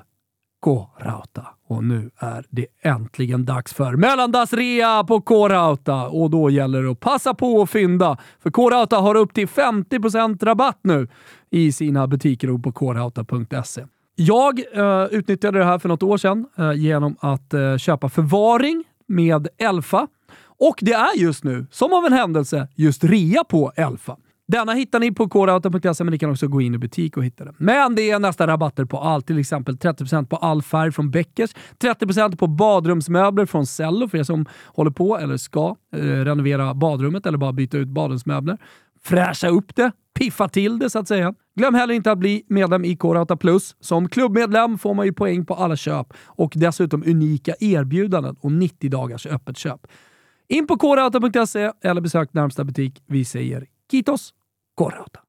Speaker 2: K-Rauta. Och nu är det äntligen dags för mellandagsrea på K-Rauta. Och då gäller det att passa på och fynda. För K-Rauta har upp till 50% rabatt nu i sina butiker och på krauta.se. Jag eh, utnyttjade det här för något år sedan eh, genom att eh, köpa förvaring med Elfa. Och det är just nu, som av en händelse, just rea på Elfa. Denna hittar ni på kodauto.se men ni kan också gå in i butik och hitta den. Men det är nästan rabatter på allt, till exempel 30% på all färg från Beckers, 30% på badrumsmöbler från Cello för er som håller på eller ska eh, renovera badrummet eller bara byta ut badrumsmöbler. Fräscha upp det, piffa till det så att säga. Glöm heller inte att bli medlem i K-Rauta Plus. Som klubbmedlem får man ju poäng på alla köp och dessutom unika erbjudanden och 90 dagars öppet köp. In på krauta.se eller besök närmsta butik. Vi säger Kitos K-Rauta.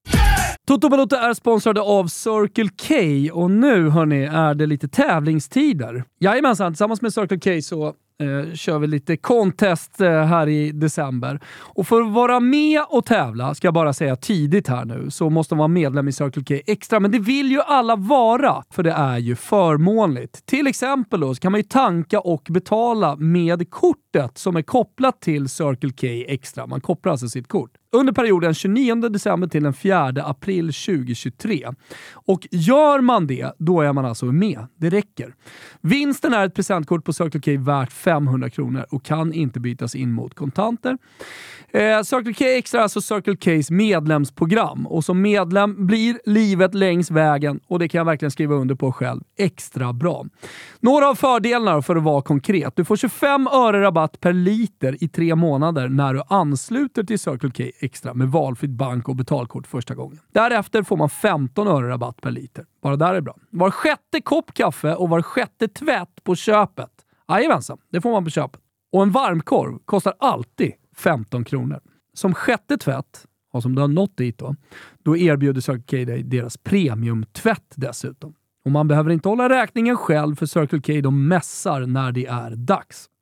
Speaker 2: Toto Balotto är sponsrade av Circle K och nu hörni är det lite tävlingstider. Jajamensan, tillsammans med Circle K så eh, kör vi lite contest eh, här i december. Och för att vara med och tävla, ska jag bara säga tidigt här nu, så måste man vara medlem i Circle K Extra. Men det vill ju alla vara, för det är ju förmånligt. Till exempel då, så kan man ju tanka och betala med kortet som är kopplat till Circle K Extra. Man kopplar alltså sitt kort under perioden 29 december till den 4 april 2023. Och gör man det, då är man alltså med. Det räcker. Vinsten är ett presentkort på Circle K värt 500 kronor och kan inte bytas in mot kontanter. Eh, Circle K Extra är alltså Circle Ks medlemsprogram och som medlem blir livet längs vägen, och det kan jag verkligen skriva under på själv, extra bra. Några av fördelarna för att vara konkret. Du får 25 öre rabatt per liter i tre månader när du ansluter till Circle K Extra med valfritt bank och betalkort första gången. Därefter får man 15 öre rabatt per liter. Bara där är bra. Var sjätte kopp kaffe och var sjätte tvätt på köpet. Jajamensan, det får man på köpet. Och en varmkorv kostar alltid 15 kronor. Som sjätte tvätt, och som du har nått dit då, då erbjuder Circle K dig deras premiumtvätt dessutom. Och man behöver inte hålla räkningen själv för Circle K de mässar när det är dags.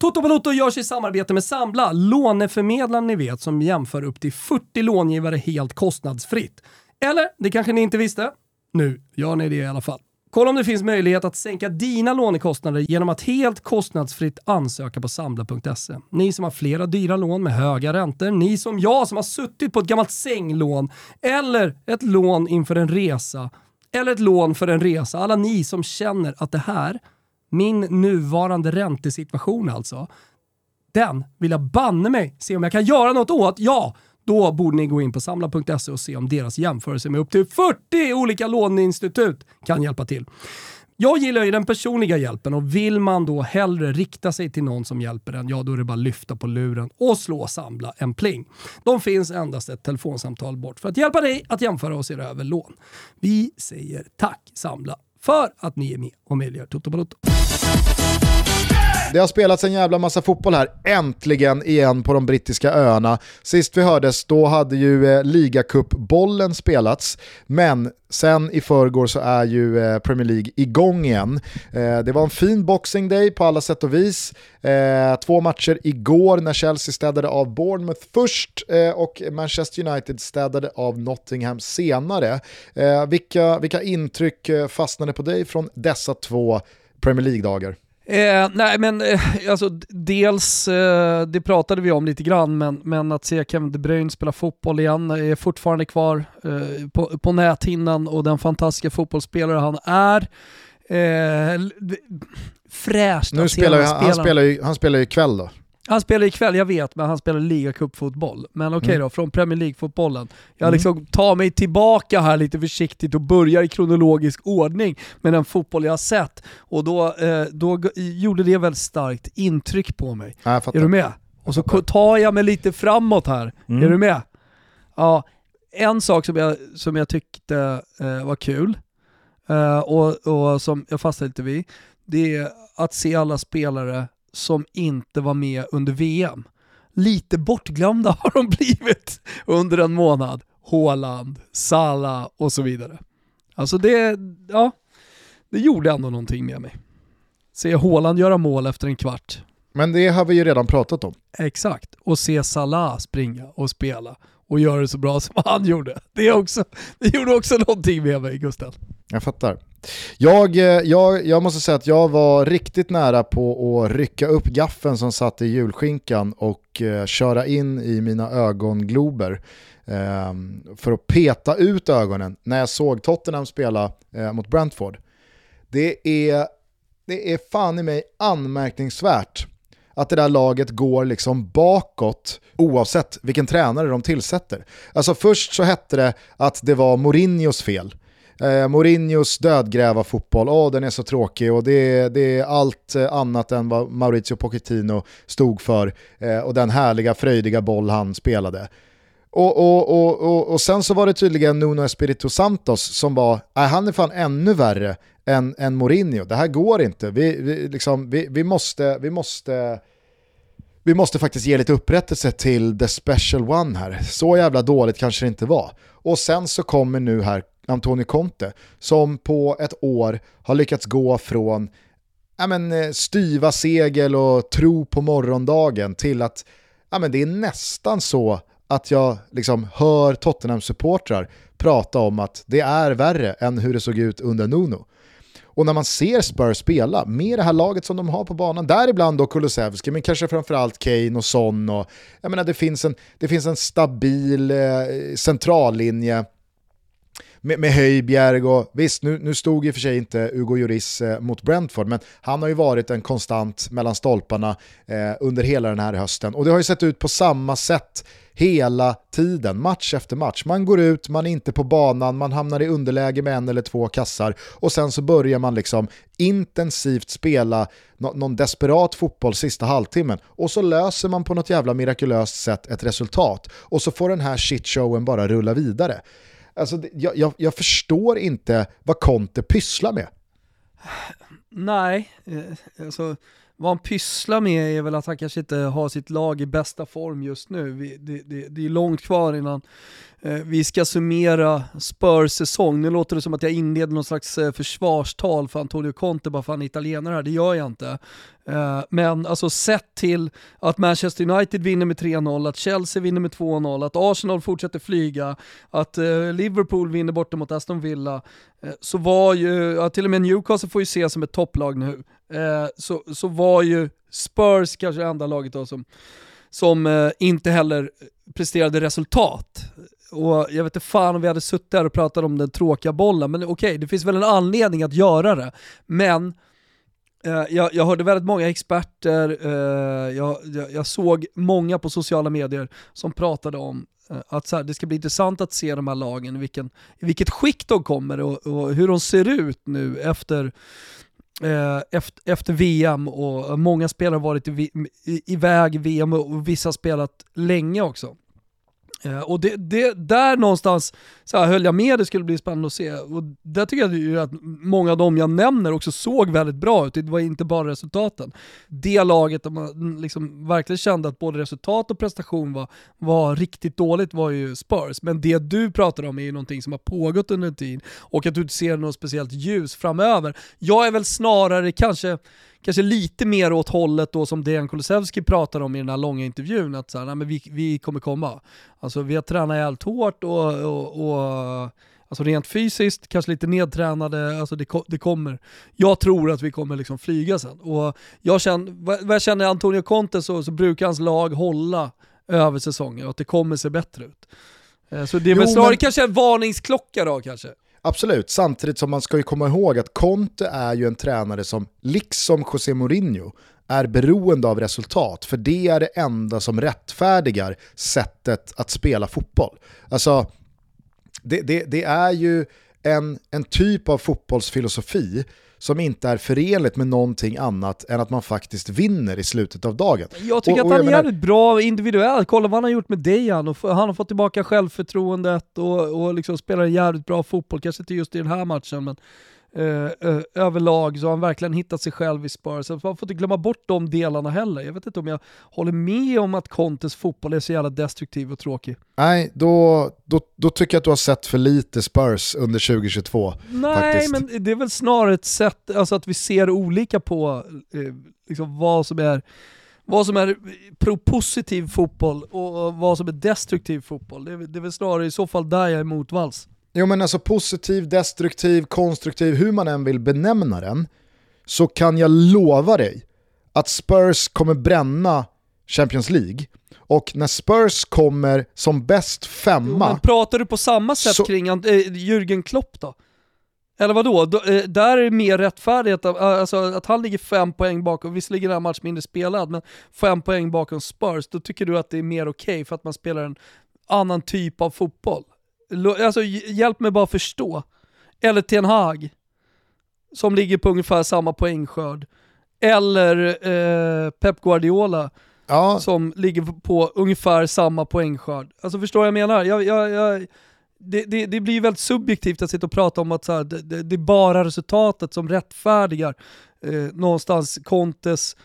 Speaker 2: Toto Balotto görs i samarbete med Sambla, låneförmedlaren ni vet som jämför upp till 40 långivare helt kostnadsfritt. Eller, det kanske ni inte visste?
Speaker 3: Nu gör ni det i alla fall. Kolla om det finns möjlighet att sänka dina lånekostnader genom att helt kostnadsfritt ansöka på Sambla.se. Ni som har flera dyra lån med höga räntor, ni som jag som har suttit på ett gammalt sänglån eller ett lån inför en resa eller ett lån för en resa. Alla ni som känner att det här, min nuvarande räntesituation alltså, den vill jag banne mig se om jag kan göra något åt. Ja, då borde ni gå in på samla.se och se om deras jämförelse med upp till 40 olika låneinstitut kan hjälpa till. Jag gillar ju den personliga hjälpen och vill man då hellre rikta sig till någon som hjälper en, ja då är det bara att lyfta på luren och slå Samla en pling. De finns endast ett telefonsamtal bort för att hjälpa dig att jämföra och se över lån. Vi säger tack Samla för att ni är med och möjliggör Toto Balotto.
Speaker 1: Det har spelats en jävla massa fotboll här, äntligen igen på de brittiska öarna. Sist vi hördes, då hade ju eh, ligacupbollen spelats, men sen i förrgår så är ju eh, Premier League igång igen. Eh, det var en fin Boxing Day på alla sätt och vis. Eh, två matcher igår när Chelsea städade av Bournemouth först eh, och Manchester United städade av Nottingham senare. Eh, vilka, vilka intryck eh, fastnade på dig från dessa två Premier League-dagar?
Speaker 2: Eh, nej men eh, alltså dels, eh, det pratade vi om lite grann, men, men att se Kevin De Bruyne spela fotboll igen är fortfarande kvar eh, på, på näthinnan och den fantastiska fotbollsspelare han är. Eh, fräscht
Speaker 1: nu spelar, han, han, spelar ju, han spelar ju ikväll då.
Speaker 2: Han spelar ikväll, jag vet, men han spelar ligacupfotboll. Men okej okay mm. då, från Premier League-fotbollen. Jag mm. liksom tar mig tillbaka här lite försiktigt och börjar i kronologisk ordning med den fotboll jag har sett. Och då, eh, då gjorde det väldigt starkt intryck på mig.
Speaker 1: Ja,
Speaker 2: är du med? Och så tar jag mig lite framåt här. Mm. Är du med? Ja, en sak som jag, som jag tyckte eh, var kul, eh, och, och som jag fastnade lite vid, det är att se alla spelare som inte var med under VM. Lite bortglömda har de blivit under en månad. Håland, Salah och så vidare. Alltså det, ja, det gjorde ändå någonting med mig. Se Håland göra mål efter en kvart.
Speaker 1: Men det har vi ju redan pratat om.
Speaker 2: Exakt, och se Salah springa och spela och göra det så bra som han gjorde. Det, också, det gjorde också någonting med mig Gustav.
Speaker 1: Jag fattar. Jag, eh, jag, jag måste säga att jag var riktigt nära på att rycka upp gaffen som satt i julskinkan och eh, köra in i mina ögonglober eh, för att peta ut ögonen när jag såg Tottenham spela eh, mot Brentford. Det är, det är fan i mig anmärkningsvärt att det där laget går liksom bakåt oavsett vilken tränare de tillsätter. Alltså först så hette det att det var Mourinhos fel. Eh, Mourinhos dödgräva fotboll, åh oh, den är så tråkig och det, det är allt eh, annat än vad Maurizio Pochettino stod för eh, och den härliga fröjdiga boll han spelade. Och, och, och, och, och sen så var det tydligen Nuno Espirito Santos som var, nej han är fan ännu värre än, än Mourinho, det här går inte, vi, vi, liksom, vi, vi måste, vi måste vi måste faktiskt ge lite upprättelse till the special one här. Så jävla dåligt kanske det inte var. Och sen så kommer nu här Antonio Conte, som på ett år har lyckats gå från ja, men, eh, styva segel och tro på morgondagen till att ja, men det är nästan så att jag liksom hör Tottenham-supportrar prata om att det är värre än hur det såg ut under Nuno. Och när man ser Spurs spela med det här laget som de har på banan, däribland då Kulusevski, men kanske framförallt Kane och Son. Och, jag menar, det, finns en, det finns en stabil eh, centrallinje med, med Höjbjerg och visst, nu, nu stod i och för sig inte Hugo Lloris eh, mot Brentford, men han har ju varit en konstant mellan stolparna eh, under hela den här hösten. Och det har ju sett ut på samma sätt hela tiden, match efter match. Man går ut, man är inte på banan, man hamnar i underläge med en eller två kassar och sen så börjar man liksom intensivt spela någon desperat fotboll sista halvtimmen och så löser man på något jävla mirakulöst sätt ett resultat och så får den här shitshowen bara rulla vidare. Alltså, jag, jag, jag förstår inte vad Conte pysslar med.
Speaker 2: Nej, eh, alltså vad han pysslar med är väl att han kanske inte har sitt lag i bästa form just nu. Vi, det, det, det, är långt kvar innan Eh, vi ska summera Spurs säsong. Nu låter det som att jag inleder någon slags eh, försvarstal för Antonio Conte bara för han är italienare här, det gör jag inte. Eh, men alltså sett till att Manchester United vinner med 3-0, att Chelsea vinner med 2-0, att Arsenal fortsätter flyga, att Liverpool vinner borta mot Aston Villa, så var ju, ja, till och med Newcastle får ju ses som ett topplag nu, så, så var ju Spurs kanske det enda laget då som, som inte heller presterade resultat. Och jag vet inte fan om vi hade suttit här och pratat om den tråkiga bollen, men okej, okay, det finns väl en anledning att göra det. Men eh, jag, jag, hörde väldigt många experter, eh, jag, jag, jag, såg många på sociala medier som pratade om eh, att så här, det ska bli intressant att se de här lagen, i, vilken, i vilket skick de kommer och, och hur de ser ut nu efter eh, efter, efter, VM och många spelare har varit iväg i VM och vissa har spelat länge också. Eh, och det, det, där någonstans så här, höll jag med, det skulle bli spännande att se. Och där tycker jag ju att många av dem jag nämner också såg väldigt bra ut, det var inte bara resultaten. Det laget där man liksom verkligen kände att både resultat och prestation var, var riktigt dåligt var ju Spurs. Men det du pratar om är ju någonting som har pågått under en tid och att du inte ser något speciellt ljus framöver. Jag är väl snarare kanske kanske lite mer åt hållet då som Dejan Kulusevski pratar om i den här långa intervjun, att så här, nej, men vi, vi kommer komma. Alltså vi har tränat jävligt hårt och, och, och Alltså rent fysiskt, kanske lite nedtränade, alltså det, det kommer. Jag tror att vi kommer liksom flyga sen. Och jag känner, vad jag känner Antonio Conte så, så brukar hans lag hålla över säsongen och att det kommer se bättre ut. Eh, så det är väl snarare men... kanske en varningsklocka då kanske.
Speaker 1: Absolut, samtidigt som man ska ju komma ihåg att Conte är ju en tränare som, liksom José Mourinho, är beroende av resultat, för det är det enda som rättfärdigar sättet att spela fotboll. Alltså, det, det, det är ju en, en typ av fotbollsfilosofi som inte är förenligt med någonting annat än att man faktiskt vinner i slutet av dagen.
Speaker 2: Jag tycker och, och att han är jävligt bra individuellt, kolla vad han har gjort med Dejan, och han har fått tillbaka självförtroendet och, och liksom spelar en jävligt bra fotboll, kanske inte just i den här matchen men Uh, uh, överlag så har han verkligen hittat sig själv i Spurs. Man får inte glömma bort de delarna heller. Jag vet inte om jag håller med om att Contes fotboll är så jävla destruktiv och tråkig.
Speaker 1: Nej, då, då, då tycker jag att du har sett för lite Spurs under 2022.
Speaker 2: Nej,
Speaker 1: faktiskt.
Speaker 2: men det är väl snarare ett sätt, alltså att vi ser olika på eh, liksom vad som är vad som är pro-positiv fotboll och vad som är destruktiv fotboll. Det är, det är väl snarare i så fall där jag är motvalls.
Speaker 1: Jo men alltså positiv, destruktiv, konstruktiv, hur man än vill benämna den, så kan jag lova dig att Spurs kommer bränna Champions League. Och när Spurs kommer som bäst femma... Jo, men
Speaker 2: pratar du på samma sätt så... kring äh, Jürgen Klopp då? Eller vadå? Då, äh, där är det mer rättfärdigt äh, alltså, att han ligger fem poäng bakom, visserligen är en match mindre spelad, men fem poäng bakom Spurs, då tycker du att det är mer okej okay för att man spelar en annan typ av fotboll? Alltså hjälp mig bara förstå. Eller Ten Hag, som ligger på ungefär samma poängskörd. Eller eh, Pep Guardiola, ja. som ligger på ungefär samma poängskörd. Alltså förstår vad jag menar? Jag, jag, jag, det, det, det, blir väldigt subjektivt att sitta och prata om att så här, det, det, är bara resultatet som rättfärdigar eh, någonstans Contes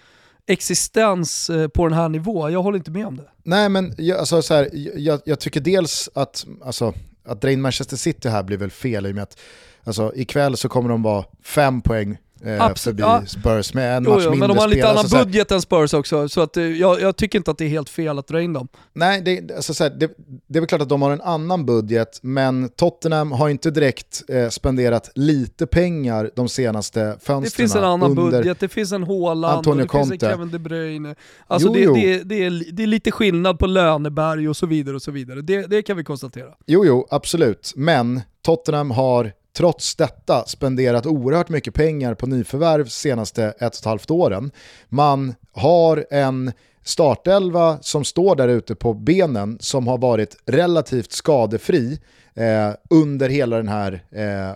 Speaker 2: existens eh, på den här nivån. Jag håller inte med om det.
Speaker 1: Nej men jag, alltså, så här, jag, jag tycker dels att, alltså, att dra in Manchester City här blir väl fel i och med att alltså, ikväll så kommer de vara fem poäng eh, förbi ja. Spurs med en jo, match jo, mindre
Speaker 2: Men de har lite annan budget än Spurs också, så att, eh, jag, jag, tycker inte att det är helt fel att dra in dem.
Speaker 1: Nej, det, alltså, så här, det, det, är väl klart att de har en annan budget, men Tottenham har inte direkt eh, spenderat lite pengar de senaste fönstren.
Speaker 2: Det finns en annan budget, det finns en Haaland, Antonio det Conte. finns en Kevin De Bruyne. Alltså jo, det, jo. Det, det, är, det är lite skillnad på löneberg och så vidare och så vidare. Det, det kan vi konstatera.
Speaker 1: Jo, jo, absolut. Men Tottenham har trots detta spenderat oerhört mycket pengar på nyförvärv senaste ett och ett halvt åren. Man har en startelva som står där ute på benen som har varit relativt skadefri eh, under hela den här eh,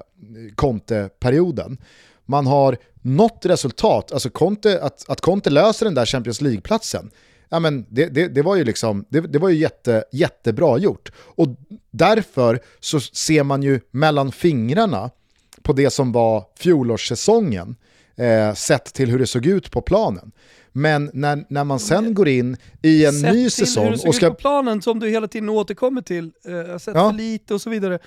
Speaker 1: Conte-perioden. Man har nått resultat, alltså Conte, att, att Conte löser den där Champions League-platsen, ja, men det, det, det, var ju, liksom, det, det, var ju jätte, jättebra gjort. Och därför så ser man ju mellan fingrarna på det som var fjolårssäsongen. eh, sett till hur det såg ut på planen. Men när, när man sen går in i en
Speaker 2: Sett
Speaker 1: ny säsong och ska...
Speaker 2: på planen som du hela tiden återkommer till, eh, jag har sett
Speaker 1: Ja.
Speaker 2: för lite och så vidare.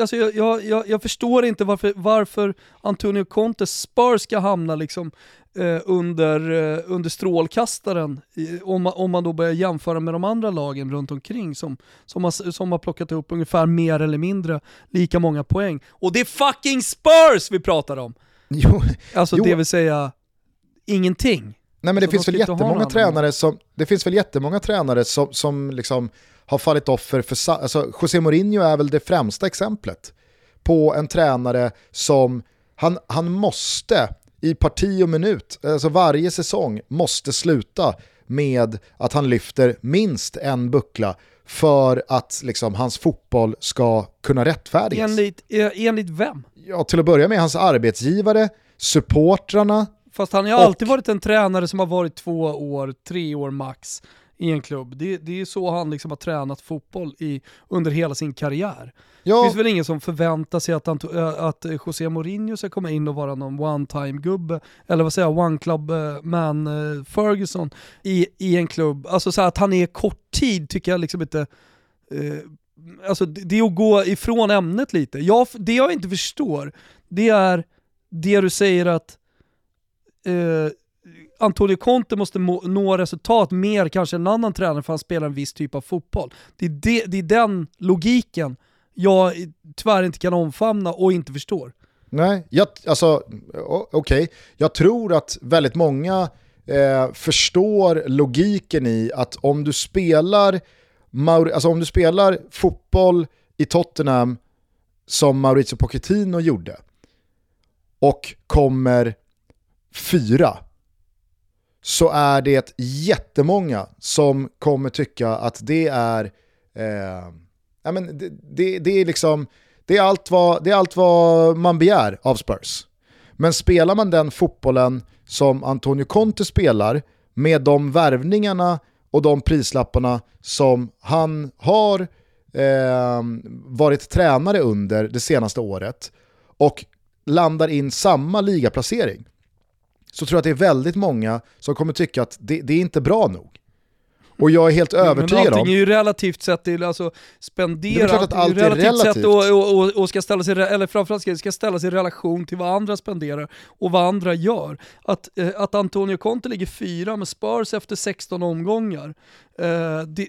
Speaker 2: Alltså jag, jag, jag, jag förstår inte varför, varför Antonio Contes Spurs ska hamna liksom eh, under, eh, under strålkastaren i, om, man, om man då börjar jämföra med de andra lagen runt omkring som, som, har, som har plockat upp ungefär mer eller mindre lika många poäng. Och det är fucking Spurs vi pratar om!
Speaker 1: Jo,
Speaker 2: Alltså
Speaker 1: Jo.
Speaker 2: det vill säga ingenting.
Speaker 1: Nej men det finns
Speaker 2: de
Speaker 1: väl jättemånga tränare som, det finns väl jättemånga tränare som, som liksom har fallit offer för, alltså José Mourinho är väl det främsta exemplet på en tränare som, han, han måste i parti och minut, alltså varje säsong måste sluta med att han lyfter minst en buckla för att liksom, hans fotboll ska kunna rättfärdigas.
Speaker 2: Enligt, eh, enligt vem?
Speaker 1: Ja, till att börja med hans arbetsgivare, supportrarna,
Speaker 2: Fast han har
Speaker 1: Och-
Speaker 2: alltid varit en tränare som har varit två år, tre år max i en klubb. Det, det är så han liksom har tränat fotboll i, under hela sin karriär. Det
Speaker 1: ja,
Speaker 2: finns väl ingen som förväntar sig att, han, äh, att eh, José Mourinho ska komma in och vara någon one-time-gubbe, eller vad säger jag, one-club-man eh, Ferguson i, i en klubb. Alltså så att han är kort tid tycker jag liksom inte... Eh, alltså det, det är att gå ifrån ämnet lite. Jag, det jag inte förstår, det är det du säger att eh, Antonio Conte måste må, nå resultat mer kanske än en annan tränare för han spelar en viss typ av fotboll. Det är, de, det är den logiken jag tyvärr inte kan omfamna och inte förstår.
Speaker 1: Nej, jag, alltså okej. Okay. Jag tror att väldigt många eh, förstår logiken i att om du spelar Maur- alltså om du spelar fotboll i Tottenham som Maurizio Pochettino gjorde och kommer fyra så är det jättemånga som kommer tycka att det är eh, ja, men det, det, det är liksom det är, allt vad, det är allt vad man begär av Spurs. Men spelar man den fotbollen som Antonio Conte spelar med de värvningarna och de prislapparna som han har eh, varit tränare under det senaste året och landar in samma ligaplacering så tror jag att det är väldigt många som kommer tycka att det, det är inte bra nog. Och jag är helt övertygad
Speaker 2: Men
Speaker 1: om...
Speaker 2: allting är ju relativt sett till, alltså spendera,
Speaker 1: Det är klart att allt är
Speaker 2: relativt sett och, och, och, och ska ställas i, re- eller framförallt ska, ska ställas i relation till vad andra spenderar och vad andra gör. Att, eh, att Antonio Conte ligger fyra med Spurs efter 16 omgångar, eh, det,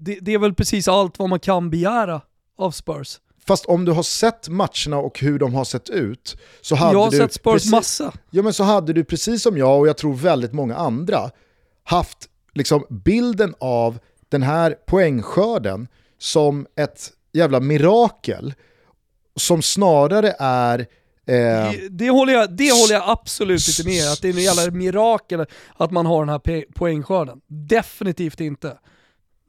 Speaker 2: det, det är väl precis allt vad man kan begära av Spurs.
Speaker 1: Fast om du har sett matcherna och hur de har sett ut så hade
Speaker 2: Jag har
Speaker 1: du
Speaker 2: sett Spurs
Speaker 1: precis,
Speaker 2: massa.
Speaker 1: Ja men så hade du precis som jag och jag tror väldigt många andra haft liksom bilden av den här poängskörden som ett jävla mirakel som snarare är eh,
Speaker 2: Det, det, håller jag, det håller jag absolut inte med att det är en jävla mirakel att man har den här poängskörden. Definitivt inte.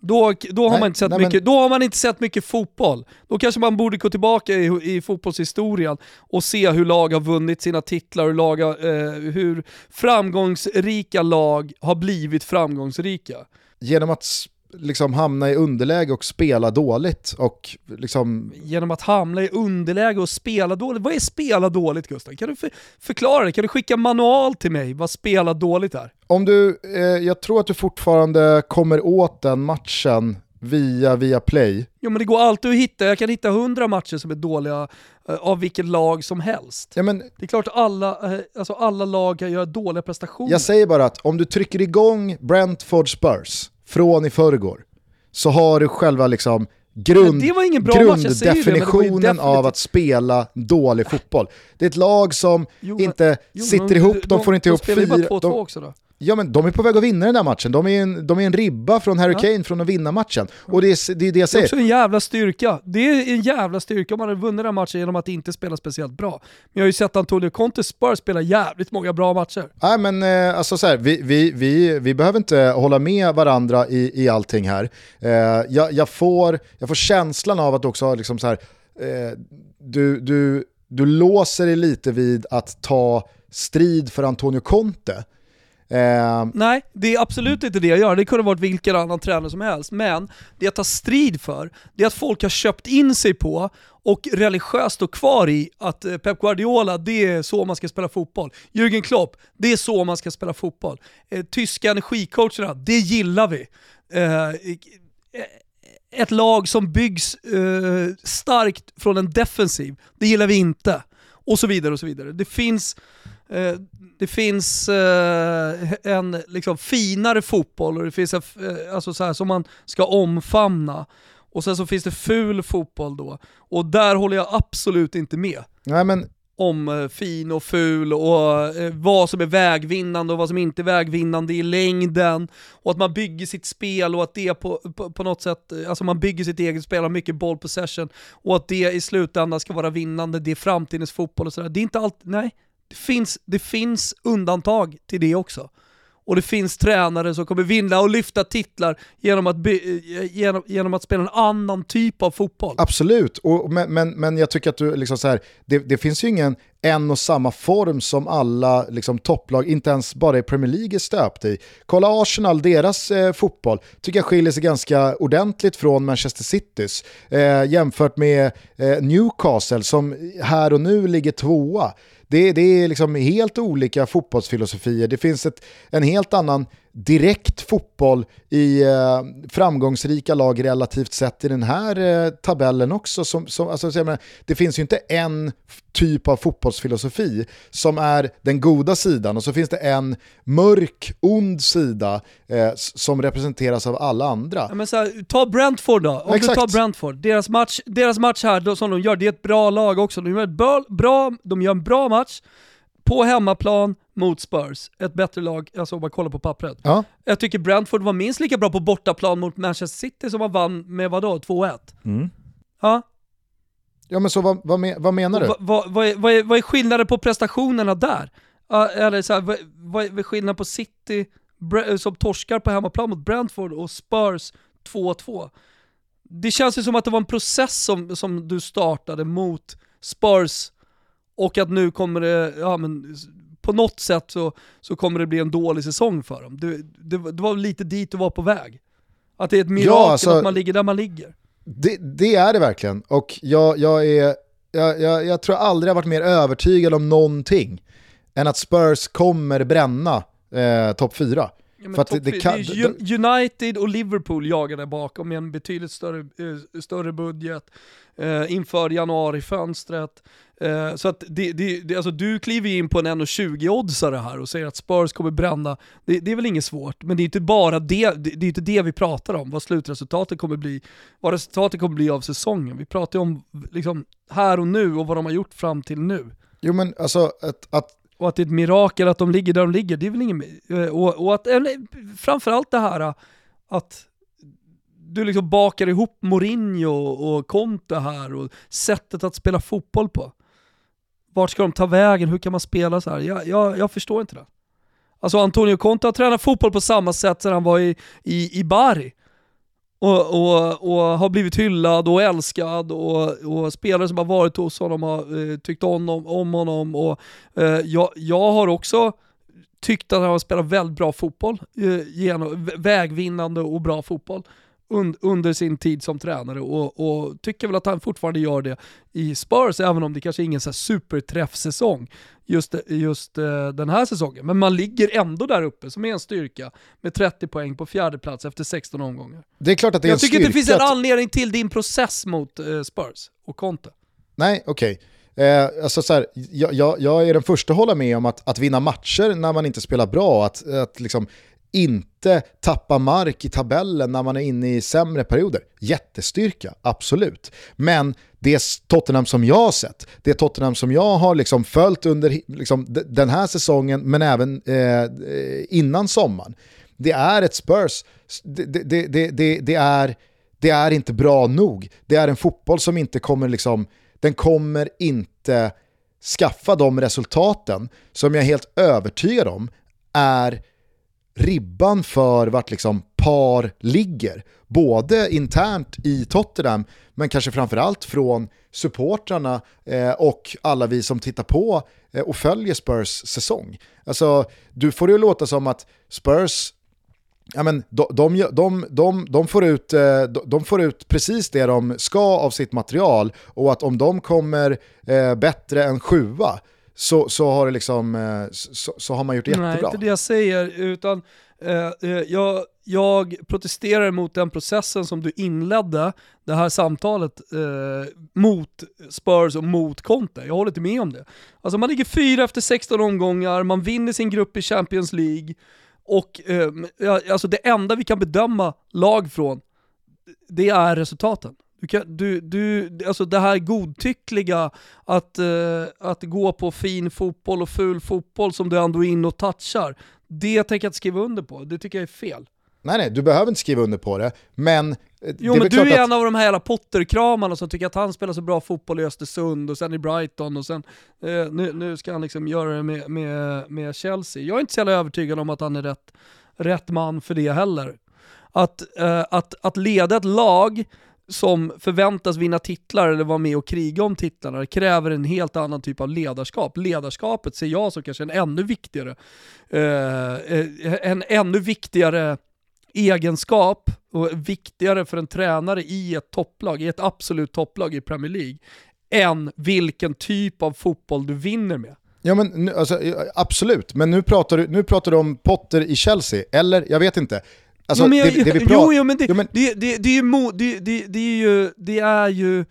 Speaker 2: Då, då, har
Speaker 1: Nej,
Speaker 2: man inte sett
Speaker 1: nej, men-
Speaker 2: mycket, då har man inte sett mycket fotboll. Då kanske man borde gå tillbaka i, i fotbollshistorien och se hur lag har vunnit sina titlar och lag har, eh, hur framgångsrika lag har blivit framgångsrika.
Speaker 1: genom att liksom hamna i underläge och spela dåligt och liksom
Speaker 2: Genom att hamna i underläge och spela dåligt. Vad är spela dåligt Gustav? Kan du för, förklara det? Kan du skicka manual till mig vad spela dåligt är?
Speaker 1: Om du, eh, jag tror att du fortfarande kommer åt den matchen via, via play.
Speaker 2: Jo men det går alltid att hitta, jag kan hitta hundra matcher som är dåliga eh, av vilket lag som helst.
Speaker 1: Ja, men
Speaker 2: Det är klart att alla, eh, alltså alla lag kan göra dåliga prestationer.
Speaker 1: jag säger bara att om du trycker igång Brentford Spurs från i förrgår så har du själva liksom grund,
Speaker 2: säger ju det, det
Speaker 1: grunddefinitionen av att spela dålig fotboll. Det är ett lag som
Speaker 2: Jo, men-
Speaker 1: inte
Speaker 2: Jo,
Speaker 1: sitter
Speaker 2: men
Speaker 1: ihop, de, får inte
Speaker 2: de
Speaker 1: ihop
Speaker 2: spelar ju bara
Speaker 1: fyra...
Speaker 2: 2-2
Speaker 1: De,
Speaker 2: också då.
Speaker 1: Ja, men de är på väg att vinna den där matchen, de är en, de är en ribba från Harry
Speaker 2: Ja.
Speaker 1: Kane från att vinna matchen. Och det är det, är det jag
Speaker 2: Det är
Speaker 1: säger.
Speaker 2: också en jävla styrka. Det är en jävla styrka om man hade vunnit den matchen genom att inte spela speciellt bra. Men jag har ju sett Antonio Conte Spurs spela jävligt många bra matcher.
Speaker 1: Nej men eh, alltså så här, vi, vi, vi, vi behöver inte hålla med varandra i, i allting här. Eh, jag, jag, får, jag får känslan av att också liksom så här, eh, du, du, du låser dig lite vid att ta strid för Antonio Conte.
Speaker 2: Eh. Nej, det är absolut inte det jag gör. Det kunde varit vilken annan tränare som helst. Men det jag tar strid för, det är att folk har köpt in sig på och religiöst står kvar i att eh, Pep Guardiola, det är så man ska spela fotboll. Jürgen Klopp, det är så man ska spela fotboll. Eh, tyska energicoacherna, det gillar vi. Eh, eh ett lag som byggs eh, starkt från en defensiv, det gillar vi inte. Och så vidare och så vidare. Det finns, eh, det finns eh, en liksom, finare fotboll och det finns eh, alltså så här, som man ska omfamna. Och sen så finns det ful fotboll då. Och där håller jag absolut inte med.
Speaker 1: Nej, men
Speaker 2: om eh, fin och ful och eh, vad som är vägvinnande och vad som inte är vägvinnande i längden. Och att man bygger sitt spel och att det på, på, på något sätt, eh, alltså man bygger sitt eget spel, har mycket boll possession och att det i slutändan ska vara vinnande, det är framtidens fotboll och sådär. Det är inte allt, nej. Det finns, det finns undantag till det också och det finns tränare som kommer vinna och lyfta titlar genom att, genom, genom att spela en annan typ av fotboll.
Speaker 1: Absolut, och, men, men, men jag tycker att du, liksom så här, det, det finns ju ingen en och samma form som alla liksom, topplag, inte ens bara i Premier League, är stöpt i. Kolla Arsenal, deras eh, fotboll tycker jag skiljer sig ganska ordentligt från Manchester Citys. Eh, jämfört med eh, Newcastle som här och nu ligger tvåa. Det, det är liksom helt olika fotbollsfilosofier. Det finns ett, en helt annan direkt fotboll i eh, framgångsrika lag relativt sett i den här eh, tabellen också. Som, som, alltså, menar, det finns ju inte en typ av fotbollsfilosofi som är den goda sidan och så finns det en mörk, ond sida eh, som representeras av alla andra.
Speaker 2: Ja, här, ta Brentford då, om Exakt. du tar Brentford. Deras match, deras match här då, som de gör, det är ett bra lag också. De gör, ett bra, bra, de gör en bra match på hemmaplan mot Spurs, ett bättre lag, alltså om man kollar på pappret.
Speaker 1: Ja.
Speaker 2: Jag tycker Brentford var minst lika bra på bortaplan mot Manchester City som man vann med vadå, 2-1?
Speaker 1: Mm.
Speaker 2: Ja.
Speaker 1: Ja men så vad, vad, vad menar du?
Speaker 2: Vad, vad, vad, är, vad, är, vad är skillnaden på prestationerna där? Eller så här, vad, vad är skillnaden på City som torskar på hemmaplan mot Brentford och Spurs 2-2? Det känns ju som att det var en process som, som du startade mot Spurs och att nu kommer det, ja men på något sätt så, så kommer det bli en dålig säsong för dem. Det, det, det var lite dit du var på väg. Att det är ett mirakel ja, alltså, att man ligger där man ligger.
Speaker 1: Det, det är det verkligen, och jag, jag, är, jag, jag, jag tror aldrig jag varit mer övertygad om någonting än att Spurs kommer bränna eh, topp 4.
Speaker 2: Ja, det, det kan, United och Liverpool jagar där bakom med en betydligt större, eh, större budget eh, inför januarifönstret. Eh, så att det, det, det, alltså du kliver in på en 1,20-oddsare här och säger att Spurs kommer bränna. Det, det, är väl inget svårt, men det är inte bara det, det, är inte det vi pratar om, vad slutresultatet kommer bli, vad resultatet kommer bli av säsongen. Vi pratar ju om liksom, här och nu och vad de har gjort fram till nu.
Speaker 1: Jo men alltså att, att
Speaker 2: och att det är ett mirakel att de ligger där de ligger, det är väl inget... Eh, och, och att, eller, framförallt det här att du liksom bakar ihop Mourinho och Conte här och sättet att spela fotboll på. Vart ska de ta vägen? Hur kan man spela så här? Jag, jag, jag förstår inte det. Alltså Antonio Conte har tränat fotboll på samma sätt sedan han var i, i, i Bari. Och, och, och, har blivit hyllad och älskad och, och spelare som har varit hos honom har eh, tyckt om, om honom. Och, eh, jag, jag har också tyckt att han har spelat väldigt bra fotboll, eh, genom, vägvinnande och bra fotboll under sin tid som tränare och, och, tycker väl att han fortfarande gör det i Spurs, även om det kanske är ingen så superträffsäsong just, just uh, den här säsongen. Men man ligger ändå där uppe som är en styrka med 30 poäng på fjärde plats efter 16 omgångar.
Speaker 1: Det är klart att det är
Speaker 2: Jag tycker
Speaker 1: inte
Speaker 2: det finns en anledning till din process mot uh, Spurs och Conte.
Speaker 1: Nej, okej. Okay. Eh, alltså så här, jag, jag, jag, är den första att hålla med om att, att vinna matcher när man inte spelar bra, att, att liksom inte tappa mark i tabellen när man är inne i sämre perioder. Jättestyrka, absolut. Men det Tottenham som jag har sett, det Tottenham som jag har liksom följt under liksom, den här säsongen men även eh, innan sommaren, det är ett Spurs, det, det, det, det, är, det är inte bra nog. Det är en fotboll som inte kommer, liksom, den kommer inte skaffa de resultaten som jag är helt övertygad om är ribban för vart liksom par ligger. Både internt i Tottenham, men kanske framförallt från supportrarna eh, och alla vi som tittar på eh, och följer Spurs säsong. Alltså, du får det ju låta som att Spurs Ja, men de, de, de, de, de, får ut, eh, de får ut precis det de ska av sitt material och att om de kommer eh, bättre än sjua så, så, har det liksom, eh, så, så, har man gjort jättebra.
Speaker 2: Nej, inte det jag säger, utan eh, eh, jag, jag protesterar mot den processen som du inledde det här samtalet eh, mot Spurs och mot Conte. Jag håller inte med om det. Alltså man ligger fyra efter 16 omgångar, man vinner sin grupp i Champions League och eh, alltså det enda vi kan bedöma lag från, det är resultaten. Du kan, du, du, alltså det här godtyckliga, att, uh, att gå på fin fotboll och ful fotboll som du ändå är inne och touchar, det tänker jag inte skriva under på. Det tycker jag är fel.
Speaker 1: Nej, nej, du behöver inte skriva under på det, men... Eh,
Speaker 2: jo, men du är att... en av de här jävla Potter-kramarna som tycker att han spelar så bra fotboll i Östersund och sen i Brighton och sen eh, nu, nu ska han liksom göra det med, med, med Chelsea. Jag är inte så jävla övertygad om att han är rätt, rätt man för det heller. Att, eh, att, att leda ett lag som förväntas vinna titlar eller vara med och kriga om titlarna kräver en helt annan typ av ledarskap. Ledarskapet ser jag som kanske en ännu viktigare, eh, eh, en ännu viktigare egenskap och viktigare för en tränare i ett topplag, i ett absolut topplag i Premier League, än vilken typ av fotboll du vinner med.
Speaker 1: Ja men nu, alltså, absolut, men nu pratar, du, nu pratar du om Potter i Chelsea, eller? Jag vet inte. Alltså, jo, men, det, det vi pratar...
Speaker 2: jo, jo, men det, jo, men... det, det, det, är ju, det, det, det är ju, det är ju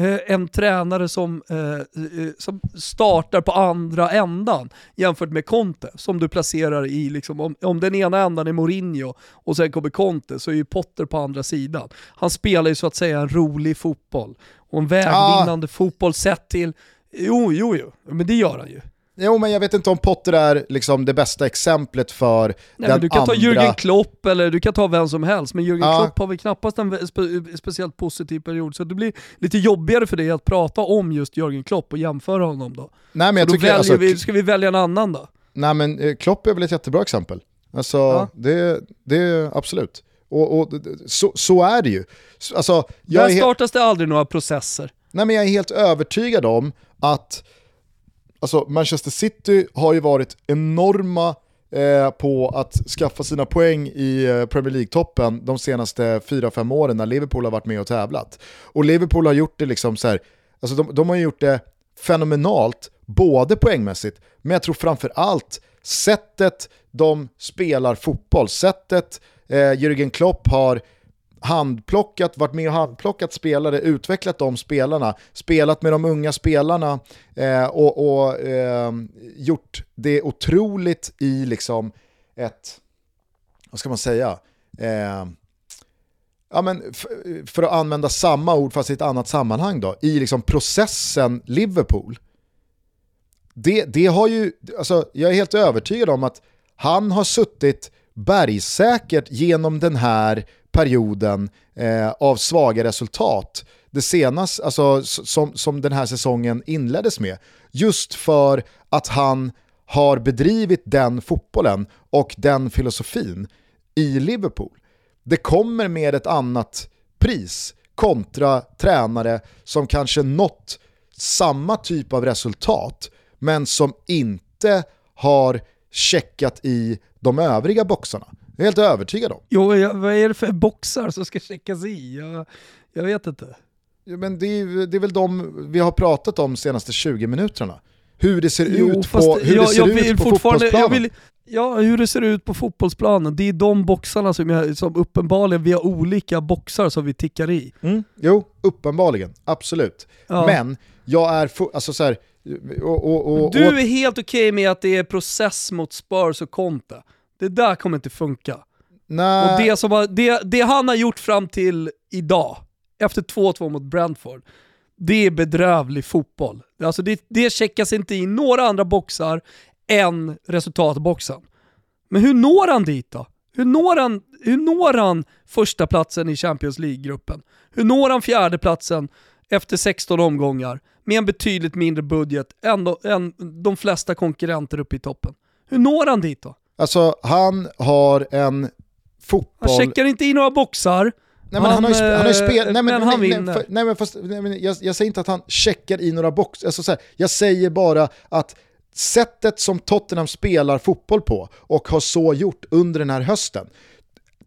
Speaker 2: Eh, en tränare som, eh, eh, som startar på andra ändan jämfört med Conte som du placerar i, liksom, om, om den ena ändan är Mourinho och sen kommer Conte så är ju Potter på andra sidan. Han spelar ju så att säga en rolig fotboll och en vägvinnande ah. fotboll sett till, jo, jo, jo, men det gör han ju.
Speaker 1: Jo men jag vet inte om Potter är liksom det bästa exemplet för Nej, den
Speaker 2: Du kan
Speaker 1: andra...
Speaker 2: ta Jürgen Klopp eller du kan ta vem som helst, men Jürgen ja. Klopp har väl knappast en spe speciellt positiv period, så det blir lite jobbigare för dig att prata om just Jürgen Klopp och jämföra honom då.
Speaker 1: Nej, men jag
Speaker 2: då
Speaker 1: tycker, alltså,
Speaker 2: vi, ska vi välja en annan då?
Speaker 1: Nej men eh, Klopp är väl ett jättebra exempel. Alltså, ja. det, det absolut. Och, och så, så, är det ju. Alltså,
Speaker 2: jag Där startas det aldrig några processer.
Speaker 1: Nej men jag är helt övertygad om att alltså Manchester City har ju varit enorma eh, på att skaffa sina poäng i eh, Premier League-toppen de senaste 4-5 åren när Liverpool har varit med och tävlat. Och Liverpool har gjort det liksom så här, alltså de, de har gjort det fenomenalt, både poängmässigt, men jag tror framför allt sättet de spelar fotboll, sättet eh, Jürgen Klopp har handplockat, varit med och handplockat spelare, utvecklat de spelarna, spelat med de unga spelarna eh, och, och eh, gjort det otroligt i liksom ett, vad ska man säga, eh, ja, men för att använda samma ord fast i ett annat sammanhang då, i liksom processen Liverpool. Det, det har ju, alltså jag är helt övertygad om att han har suttit bergsäkert genom den här perioden eh, av svaga resultat. Det senaste, alltså, som, som den här säsongen inleddes med. Just för att han har bedrivit den fotbollen och den filosofin i Liverpool. Det kommer med ett annat pris kontra tränare som kanske nått samma typ av resultat men som inte har checkat i de övriga boxarna. Jag är helt övertygad om.
Speaker 2: Jo, jag, vad är det för boxar som ska checkas i? Jag, jag vet inte.
Speaker 1: Ja, men det är, det är väl de vi har pratat om de senaste 20 minuterna. Hur det ser jo, ut på, hur jag, det ser ut på fotbollsplanen. Vill,
Speaker 2: ja, hur det ser ut på fotbollsplanen. Det är de boxarna som, jag, som uppenbarligen, vi har olika boxar som vi tickar i.
Speaker 1: Mm. Jo, uppenbarligen. Absolut. Ja. Men jag är, alltså så här, och, och, och,
Speaker 2: du är helt okej okay med att det är process mot Spurs och Conte. Det där kommer inte funka.
Speaker 1: Nej.
Speaker 2: Och det, som har, det, det han har gjort fram till idag, efter 2-2 mot Brentford, det är bedrövlig fotboll. Alltså det, det checkas inte i några andra boxar än resultatboxen. Men hur når han dit då? Hur når han, hur når han första platsen i Champions League-gruppen? Hur når han fjärde platsen efter 16 omgångar med en betydligt mindre budget än, än de flesta konkurrenter uppe i toppen? Hur når han dit då?
Speaker 1: Alltså han har en fotboll...
Speaker 2: Han checkar inte in några boxar.
Speaker 1: Nej men han, har ju, han har spel... Nej men,
Speaker 2: men han
Speaker 1: nej,
Speaker 2: vinner.
Speaker 1: nej, för- nej men fast, nej, men jag, jag säger inte att han checkar i några boxar, alltså, så här, jag säger bara att sättet som Tottenham spelar fotboll på och har så gjort under den här hösten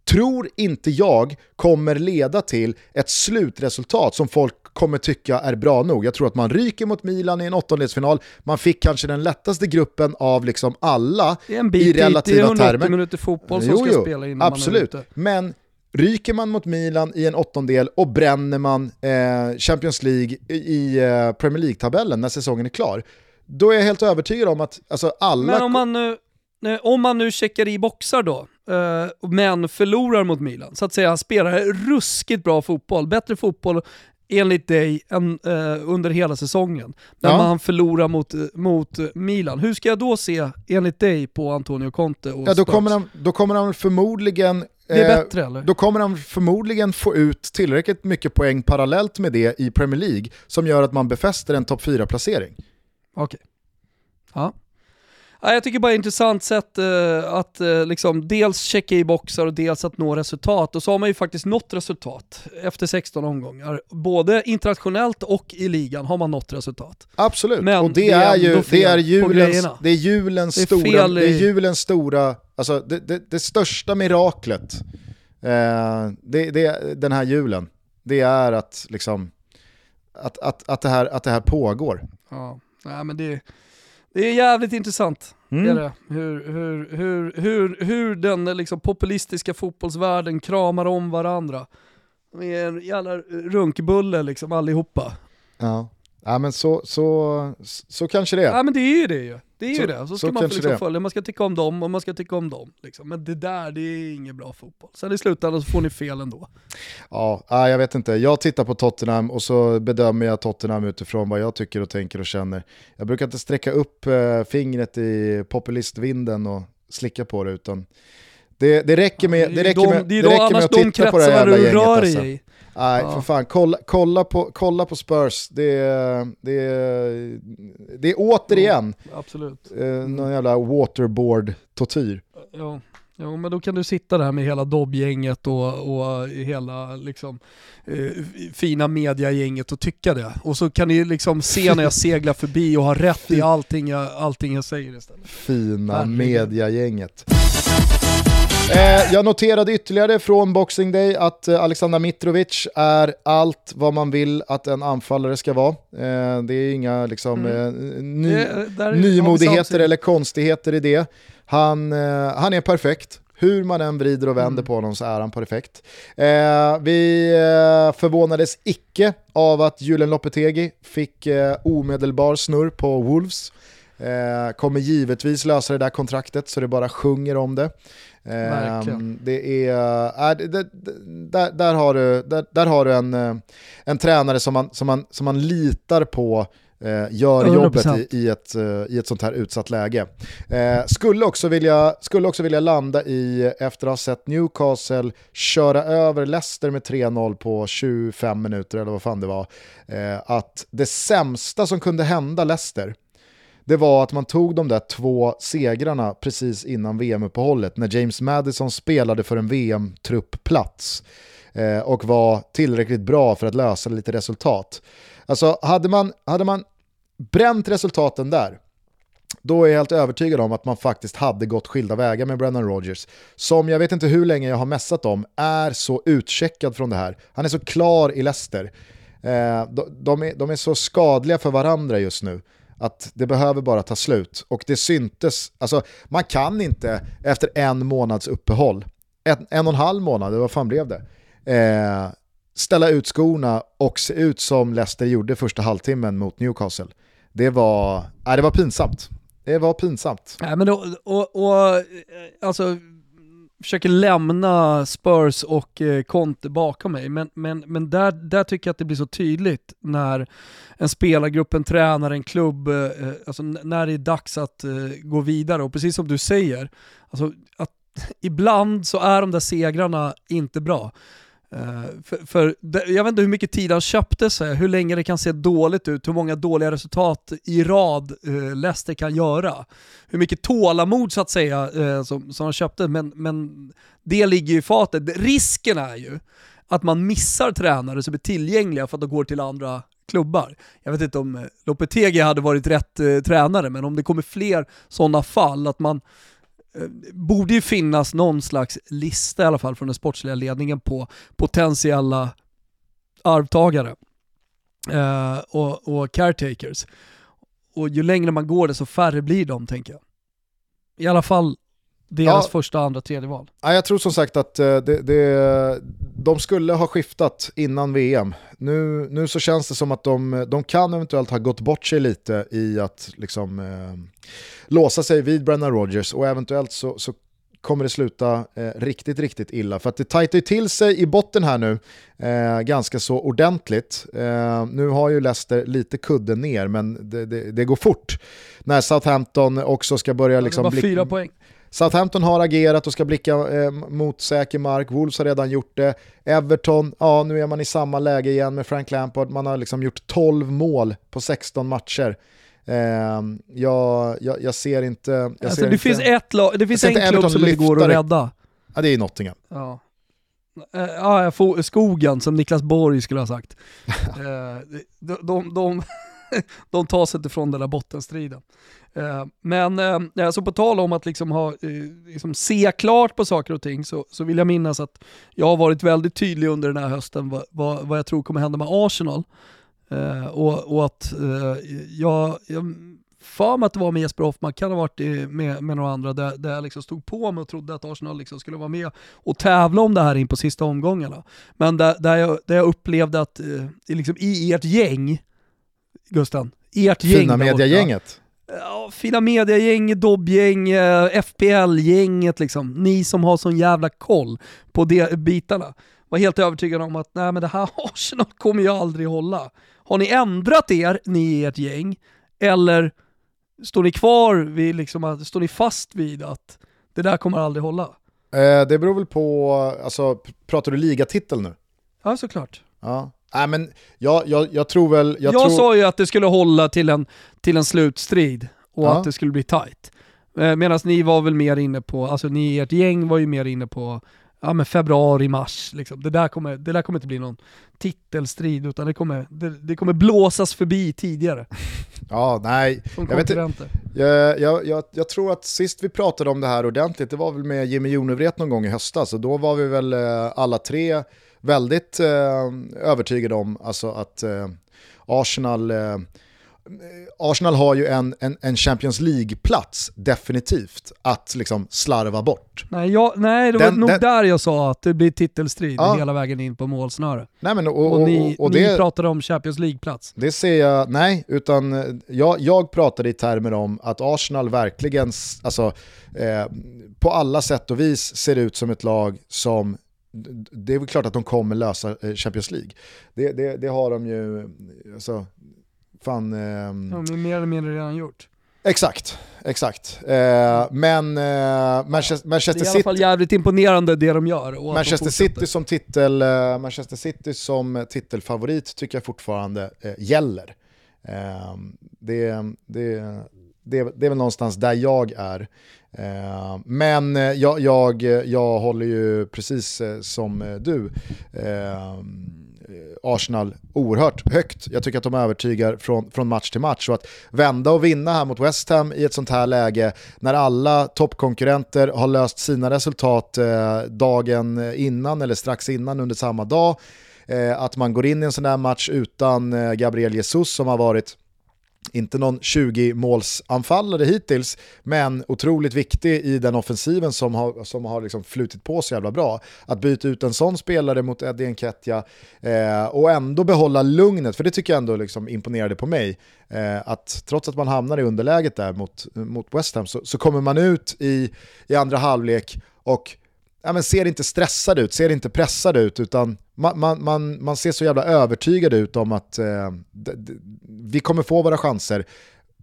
Speaker 1: tror inte jag kommer leda till ett slutresultat som folk kommer tycka är bra nog. Jag tror att man ryker mot Milan i en åttondelsfinal, man fick kanske den lättaste gruppen av liksom alla
Speaker 2: en
Speaker 1: i
Speaker 2: bit dit, det är
Speaker 1: relativa
Speaker 2: 180
Speaker 1: termer.
Speaker 2: minuter fotboll som
Speaker 1: Jo,
Speaker 2: ska
Speaker 1: jo,
Speaker 2: spela innan
Speaker 1: absolut.
Speaker 2: man är ute.
Speaker 1: Men ryker man mot Milan i en åttondel och bränner man eh, Champions League i, eh, Premier League-tabellen när säsongen är klar, då är jag helt övertygad om att alltså, alla...
Speaker 2: Men om man nu, om man nu checkar i boxar då, eh, men förlorar mot Milan, så att säga, spelar ruskigt bra fotboll, bättre fotboll enligt dig än, eh, under hela säsongen, när
Speaker 1: Ja.
Speaker 2: man förlorar mot, mot Milan. Hur ska jag då se, enligt dig, på Antonio Conte och
Speaker 1: ja, då, kommer han, då kommer han förmodligen...
Speaker 2: Det är
Speaker 1: eh,
Speaker 2: bättre eller?
Speaker 1: Då kommer han förmodligen få ut tillräckligt mycket poäng parallellt med det i Premier League som gör att man befäster en topp 4-placering.
Speaker 2: Okej. Ja. Ja, jag tycker bara det är ett intressant sätt eh, att eh, liksom dels checka i boxar och dels att nå resultat. Och så har man ju faktiskt nått resultat efter 16 omgångar. Både internationellt och i ligan har man nått resultat.
Speaker 1: Absolut,
Speaker 2: Men
Speaker 1: och det,
Speaker 2: det är
Speaker 1: ju det är, julens, det är julens
Speaker 2: Det är
Speaker 1: stora,
Speaker 2: fel
Speaker 1: det är
Speaker 2: i-
Speaker 1: julens stora, alltså det, det, det största miraklet, eh, det, det, den här julen, det är att liksom, att, att, att, det, här, att det här pågår.
Speaker 2: Ja, Nej, men det, det är jävligt intressant.
Speaker 1: Mm.
Speaker 2: Det är det. Hur, hur, hur, hur, hur den liksom populistiska fotbollsvärlden kramar om varandra. De är en jävla runkbulle liksom allihopa.
Speaker 1: Ja. Ja, men så, så, så kanske det är.
Speaker 2: Ja men det är ju det ju. Det är ju
Speaker 1: Så-
Speaker 2: det. Så
Speaker 1: så
Speaker 2: ska man få
Speaker 1: kanske
Speaker 2: liksom
Speaker 1: det
Speaker 2: följa, man ska tycka om dem och man ska tycka om dem. Liksom. Men det där, det är ingen bra fotboll. Sen i slutändan så får ni fel ändå.
Speaker 1: Ja, ja, jag vet inte. Jag tittar på Tottenham och så bedömer jag Tottenham utifrån vad jag tycker och tänker och känner. Jag brukar inte sträcka upp eh, fingret i populistvinden och slicka på det utan det, det räcker med, det
Speaker 2: är
Speaker 1: räcker med,
Speaker 2: det är
Speaker 1: det
Speaker 2: då
Speaker 1: räcker med att titta på det här jävla
Speaker 2: du
Speaker 1: gänget. Alltså.
Speaker 2: i.
Speaker 1: Nej,
Speaker 2: Ja.
Speaker 1: för fan. Kolla, kolla, på, kolla på Spurs. Det är, det är, det är återigen
Speaker 2: Absolut.
Speaker 1: eh, någon jävla waterboard-tortyr.
Speaker 2: Ja. Jo men då kan du sitta där med hela dobbgänget och, och hela liksom, eh, fina mediagänget och tycka det. Och så kan ni liksom se när jag seglar förbi och ha rätt i allting jag, allting jag säger istället.
Speaker 1: Fina mediagänget. Eh, jag noterade ytterligare från Boxing Day att eh, Alexander Mitrovic är allt vad man vill att en anfallare ska vara. Eh, det är inga liksom,
Speaker 2: Mm.
Speaker 1: eh, ny,
Speaker 2: Det-
Speaker 1: nymodigheter eller konstigheter i det. Han, han är perfekt. Hur man än vrider och vänder
Speaker 2: Mm.
Speaker 1: på honom så är han perfekt. Eh, vi eh, förvånades icke av att Julen Lopetegi fick eh, omedelbar snurr på Wolves. Kommer givetvis lösa det där kontraktet så det bara sjunger om det. Eh,
Speaker 2: Verkligen.
Speaker 1: det är, äh, det, det, där, där har du, där, där har du en, eh, en tränare som man, som, man, som man litar på eh, gör
Speaker 2: 100%.
Speaker 1: jobbet i, i, ett, eh, i ett sånt här utsatt läge. Eh, skulle, också vilja, skulle också vilja landa i, efter att ha sett Newcastle köra över Leicester med 3-0 på 25 minuter eller vad fan det var, eh, att det sämsta som kunde hända Leicester det var att man tog de där två segrarna precis innan VM-uppehållet när James Madison spelade för en VM-truppplats eh, och var tillräckligt bra för att lösa lite resultat. Alltså hade man, hade man bränt resultaten där, då är jag helt övertygad om att man faktiskt hade gått skilda vägar med Brennan Rodgers. Som jag vet inte hur länge jag har mässat om, är så utcheckad från det här. Han är så klar i Leicester. Eh, de, de, är, de är så skadliga för varandra just nu att det behöver bara ta slut. Och det syntes, alltså man kan inte efter en månads uppehåll, en, en och en halv månad, vad fan blev det? Eh, ställa ut skorna och se ut som Leicester gjorde första halvtimmen mot Newcastle. Det var, äh, det var pinsamt. Det var pinsamt.
Speaker 2: Nej, men då, och, och, alltså, försöker lämna Spurs och eh, Conte bakom mig, men, men, men där, där tycker jag att det blir så tydligt när en spelargrupp, en tränare, en klubb, eh, eh, alltså när det är dags att gå vidare. Och precis som du säger, alltså, att ibland så är de där segrarna inte bra. Eh, för, för jag vet inte hur mycket tid han köpte sig, hur länge det kan se dåligt ut, hur många dåliga resultat i rad eh, Leicester kan göra. Hur mycket tålamod så att säga eh, som, som han köpte, men, men det ligger ju i fatet. Risken är ju att man missar tränare som är tillgängliga för att de går till andra klubbar. Jag vet inte om Lopetegi hade varit rätt eh, tränare, men om det kommer fler sådana fall, att man Eh, borde ju finnas någon slags lista i alla fall från den sportsliga ledningen på potentiella arvtagare eh, och, och caretakers. Och ju längre man går desto färre blir de tänker jag. I alla fall deras ja. första, andra, tredje val.
Speaker 1: Ja, jag tror som sagt att eh, det, det, de skulle ha skiftat innan VM. Nu, nu så känns det som att de, de kan eventuellt ha gått bort sig lite i att liksom, eh, låsa sig vid Brennan Rodgers och eventuellt så, så kommer det sluta eh, riktigt, riktigt illa. För att det tajtar ju till sig i botten här nu eh, ganska så ordentligt. Eh, nu har ju Leicester lite kudden ner, men det, det, det går fort. När Southampton också ska börja... Liksom,
Speaker 2: var fyra poäng.
Speaker 1: Southampton har agerat och ska blicka eh, mot säker mark, Wolves har redan gjort det. Everton, ja nu är man i samma läge igen med Frank Lampard, man har liksom gjort 12 mål på 16 matcher. Eh, jag, jag, jag, ser inte... Jag
Speaker 2: alltså,
Speaker 1: ser
Speaker 2: det,
Speaker 1: inte,
Speaker 2: finns ett lag, det finns en klubb som inte går att rädda.
Speaker 1: Ja det är Nottingham.
Speaker 2: Ja. Uh, ja, skogen som Niklas Borg skulle ha sagt. uh, de, de, de, de tar sig inte från den där bottenstriden. Eh, men eh, så på tal om att liksom ha, eh, liksom se klart på saker och ting så, så vill jag minnas att jag har varit väldigt tydlig under den här hösten vad, vad, vad jag tror kommer hända med Arsenal. Och, och att jag, jag för mig att det var med Jesper Hoffman, kan ha varit med, med några andra, där, där jag liksom stod på mig och trodde att Arsenal liksom skulle vara med och tävla om det här in på sista omgångarna. Men där, där, jag, där jag upplevde att liksom i ert gäng, Gusten, ert
Speaker 1: gäng Fina mediagänget
Speaker 2: ja, fina mediagäng, dobbgäng, FPL-gänget liksom. Ni som har sån jävla koll på de bitarna. Var helt övertygad om att nej men det här Arsenal kommer ju aldrig hålla. Har ni ändrat er, ni i ert gäng, eller står ni kvar vid, liksom, står ni fast vid att det där kommer aldrig hålla?
Speaker 1: Eh, det beror väl på, alltså pratar du ligatitel nu?
Speaker 2: Ja såklart.
Speaker 1: Ja. Nej men jag, jag, jag tror väl...
Speaker 2: Jag,
Speaker 1: jag tror...
Speaker 2: sa ju att det skulle hålla till en, till en slutstrid och ja. att det skulle bli tight. Eh, Medan ni var väl mer inne på, alltså ni ert gäng var ju mer inne på ja, men februari, mars. Liksom. Det, där kommer, det där kommer inte bli någon titelstrid utan det kommer, det, det kommer blåsas förbi tidigare.
Speaker 1: Ja, nej. Jag, vet inte, jag, jag, jag, jag, tror att sist vi pratade om det här ordentligt, det var väl med Jimmy Jonevret någon gång i höstas, och då var vi väl eh, alla tre väldigt eh, övertygad om alltså att eh, Arsenal eh, Arsenal har ju en, en, en Champions League-plats definitivt att liksom slarva bort.
Speaker 2: Nej, jag, nej det var den, nog den, där jag sa att det blir titelstrid ja. hela vägen in på målsnöre.
Speaker 1: Nej, men, och,
Speaker 2: och, och, ni, och det, ni pratade om Champions League-plats.
Speaker 1: Det ser jag, nej, utan eh, jag, jag pratade i termer om att Arsenal verkligen, alltså, eh, på alla sätt och vis ser ut som ett lag som det är väl klart att de kommer lösa eh, Champions League. Det, det, det har de ju, alltså, fan... Eh,
Speaker 2: de har mer eller mindre redan gjort.
Speaker 1: Exakt, exakt. Eh, men eh, Manchester, Manchester City... Det är i alla
Speaker 2: fall jävligt imponerande det de gör.
Speaker 1: Manchester City, som titel, eh, Manchester City som titelfavorit tycker jag fortfarande eh, gäller. Eh, det, det, det, det är väl någonstans där jag är. Eh, men eh, jag, jag, jag håller ju precis eh, som du Eh, Arsenal oerhört högt. Jag tycker att de övertygar från, från match till match. Så att vända och vinna här mot West Ham i ett sånt här läge när alla toppkonkurrenter har löst sina resultat eh, dagen innan eller strax innan under samma dag. Eh, att man går in i en sån här match utan Gabriel Jesus som har varit inte någon 20-målsanfallare hittills, men otroligt viktig i den offensiven som har, som har liksom flutit på så jävla bra. Att byta ut en sån spelare mot Eddie Nketiah eh, och ändå behålla lugnet, för det tycker jag ändå liksom imponerade på mig. Eh, att trots att man hamnar i underläget där mot, mot West Ham så, så kommer man ut i, i andra halvlek och ja, men ser inte stressad ut, ser inte pressad ut, utan man, man, man, man ser så jävla övertygad ut om att eh, vi kommer få våra chanser.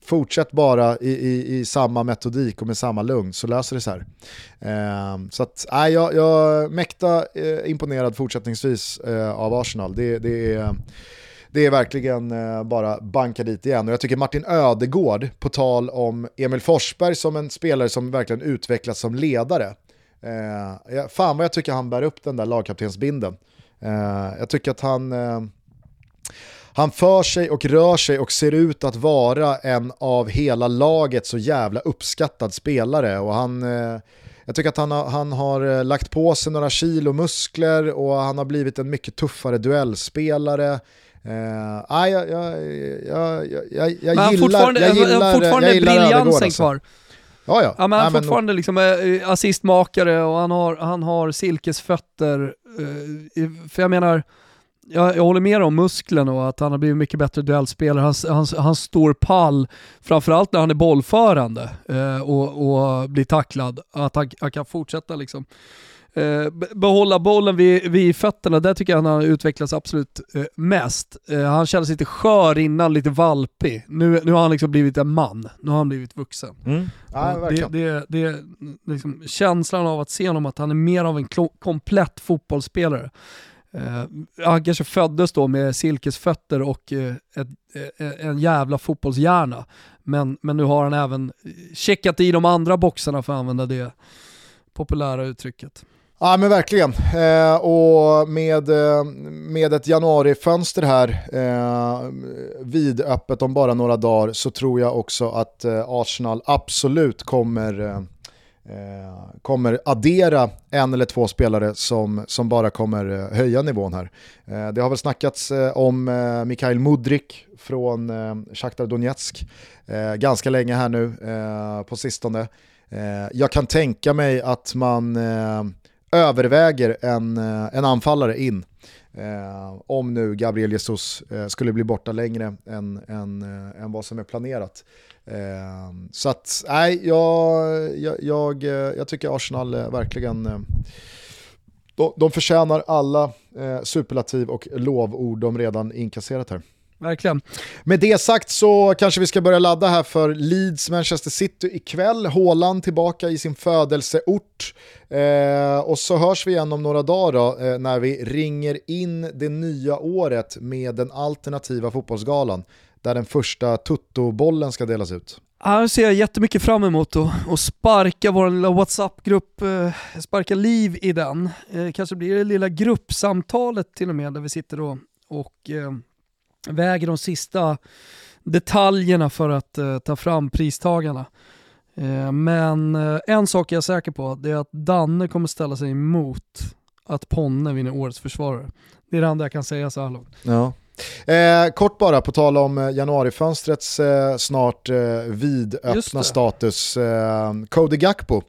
Speaker 1: fortsätt bara i, i, i, samma metodik och med samma lugn så löser det sig här. Eh, så att, äh, jag, jag är mäkta eh, imponerad fortsättningsvis eh, av Arsenal. Det, det, är, det är verkligen eh, bara banka dit igen. Och jag tycker Martin Ödegård, på tal om Emil Forsberg som en spelare som verkligen utvecklats som ledare. Eh, fan vad jag tycker han bär upp den där lagkaptensbinden. Eh, jag tycker att han han för sig och rör sig och ser ut att vara en av hela laget så jävla uppskattad spelare. Och han, eh, jag tycker att han har, han har eh, lagt på sig några kilo muskler och han har blivit en mycket tuffare duellspelare. Uh, ah, jag, jag, jag, jag, gillar, jag gillar, jag gillar
Speaker 2: briljansen
Speaker 1: alltså.
Speaker 2: kvar.
Speaker 1: Ja, ja.
Speaker 2: ja men han är fortfarande liksom äh, assistmakare och han har, han har silkesfötter. Äh, för jag menar, jag, jag håller med om musklen och att han har blivit mycket bättre duellspelare. Han, han, han står pall, framförallt när han är bollförande eh, och, och blir tacklad. Att han, han kan fortsätta liksom. Eh, behålla bollen vid, vid fötterna, där tycker jag han har utvecklats absolut eh, mest. Eh, han kändes lite skör innan, lite valpig. Nu, nu har han liksom blivit en man, nu har han blivit vuxen.
Speaker 1: Mm. Ja,
Speaker 2: det, det, det, liksom, känslan av att se honom, att han är mer av en komplett fotbollsspelare. Uh, han kanske föddes då med silkesfötter och uh, ett, uh, en jävla fotbollshjärna. Men, men nu har han även checkat i de andra boxarna för att använda det populära uttrycket.
Speaker 1: Ja men verkligen. Eh, och med, eh, med ett januarifönster här eh, vidöppet om bara några dagar så tror jag också att eh, Arsenal absolut kommer Eh, eh kommer addera en eller två spelare som, som bara kommer eh, höja nivån här. Eh, det har väl snackats om Mikhail Mudrik från Shakhtar Donetsk ganska länge här nu på sistone. jag kan tänka mig att man överväger en, eh, en anfallare in. Eh, om nu Gabriel Jesus eh, skulle bli borta längre än, än, eh, än vad som är planerat. Eh, så att, nej, jag, jag, jag, eh, jag tycker Arsenal eh, verkligen eh, de, de förtjänar alla eh, superlativ och lovord de redan inkasserat här.
Speaker 2: Verkligen.
Speaker 1: Med det sagt så kanske vi ska börja ladda här för Leeds Manchester City ikväll. Håland tillbaka i sin födelseort. Eh, och så hörs vi igen om några dagar då, eh, när vi ringer in det nya året med den alternativa fotbollsgalan där den första tuttobollen ska delas ut.
Speaker 2: Här ser jag jättemycket fram emot att sparka vår lilla WhatsApp-grupp, eh, sparka liv i den. Eh, kanske blir det lilla gruppsamtalet till och med där vi sitter och, och eh, väger de sista detaljerna för att eh, ta fram pristagarna. Eh, men eh, en sak jag är säker på, det är att Danne kommer ställa sig emot att Ponne vinner årets försvarare. Det är det enda jag kan säga så här långt.
Speaker 1: Ja. Eh, kort bara, på tal om eh, januarifönstrets eh, snart eh, vidöppna status. Eh, Cody Gakpo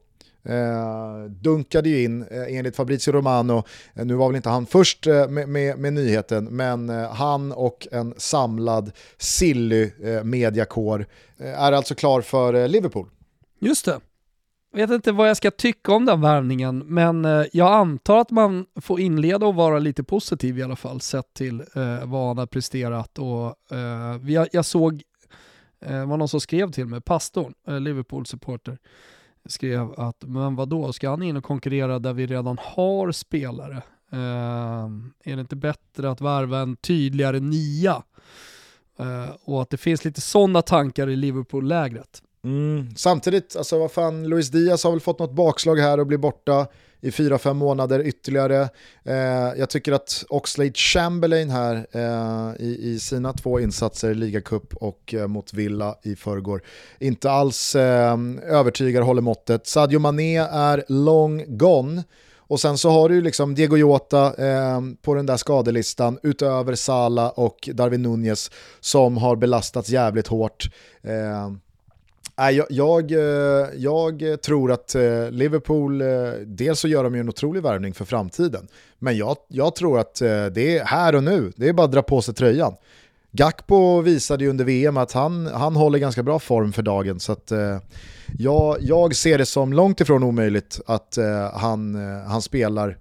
Speaker 1: eh, dunkade ju in eh, enligt Fabrizio Romano, eh, nu var väl inte han först eh, med, med, med nyheten, men eh, han och en samlad silly mediakår är alltså klar för Liverpool.
Speaker 2: Just det. Jag vet inte vad jag ska tycka om den värvningen, men eh, jag antar att man får inleda och vara lite positiv i alla fall, sett till eh, vad han har presterat. Och, eh, jag, jag såg, eh, var någon som skrev till mig, pastorn, eh, Liverpool-supporter, skrev att men vadå, ska han in och konkurrera där vi redan har spelare? Eh, är det inte bättre att värva en tydligare nia? Eh, och att det finns lite sådana tankar i Liverpool-lägret.
Speaker 1: Mm. Samtidigt, alltså vad fan, Luis Diaz har väl fått något bakslag här och blir borta i 4-5 månader ytterligare. Eh, jag tycker att Oxlade Chamberlain här eh, i, i, sina två insatser, ligacup och eh, mot Villa i förrgår, inte alls eh, övertygar, håller måttet. Sadio Mané är long gone. Och sen så har du ju liksom Diego Jota eh, på den där skadelistan utöver Sala och Darwin Nunez som har belastats jävligt hårt. Eh, jag, jag, eh, jag, tror att eh, Liverpool, eh, dels så gör de ju en otrolig värvning för framtiden, men jag, jag tror att det är här och nu, det är bara att dra på sig tröjan. Gakpo visade ju under VM att han, han håller ganska bra form för dagen, så att jag, jag ser det som långt ifrån omöjligt att han, han spelar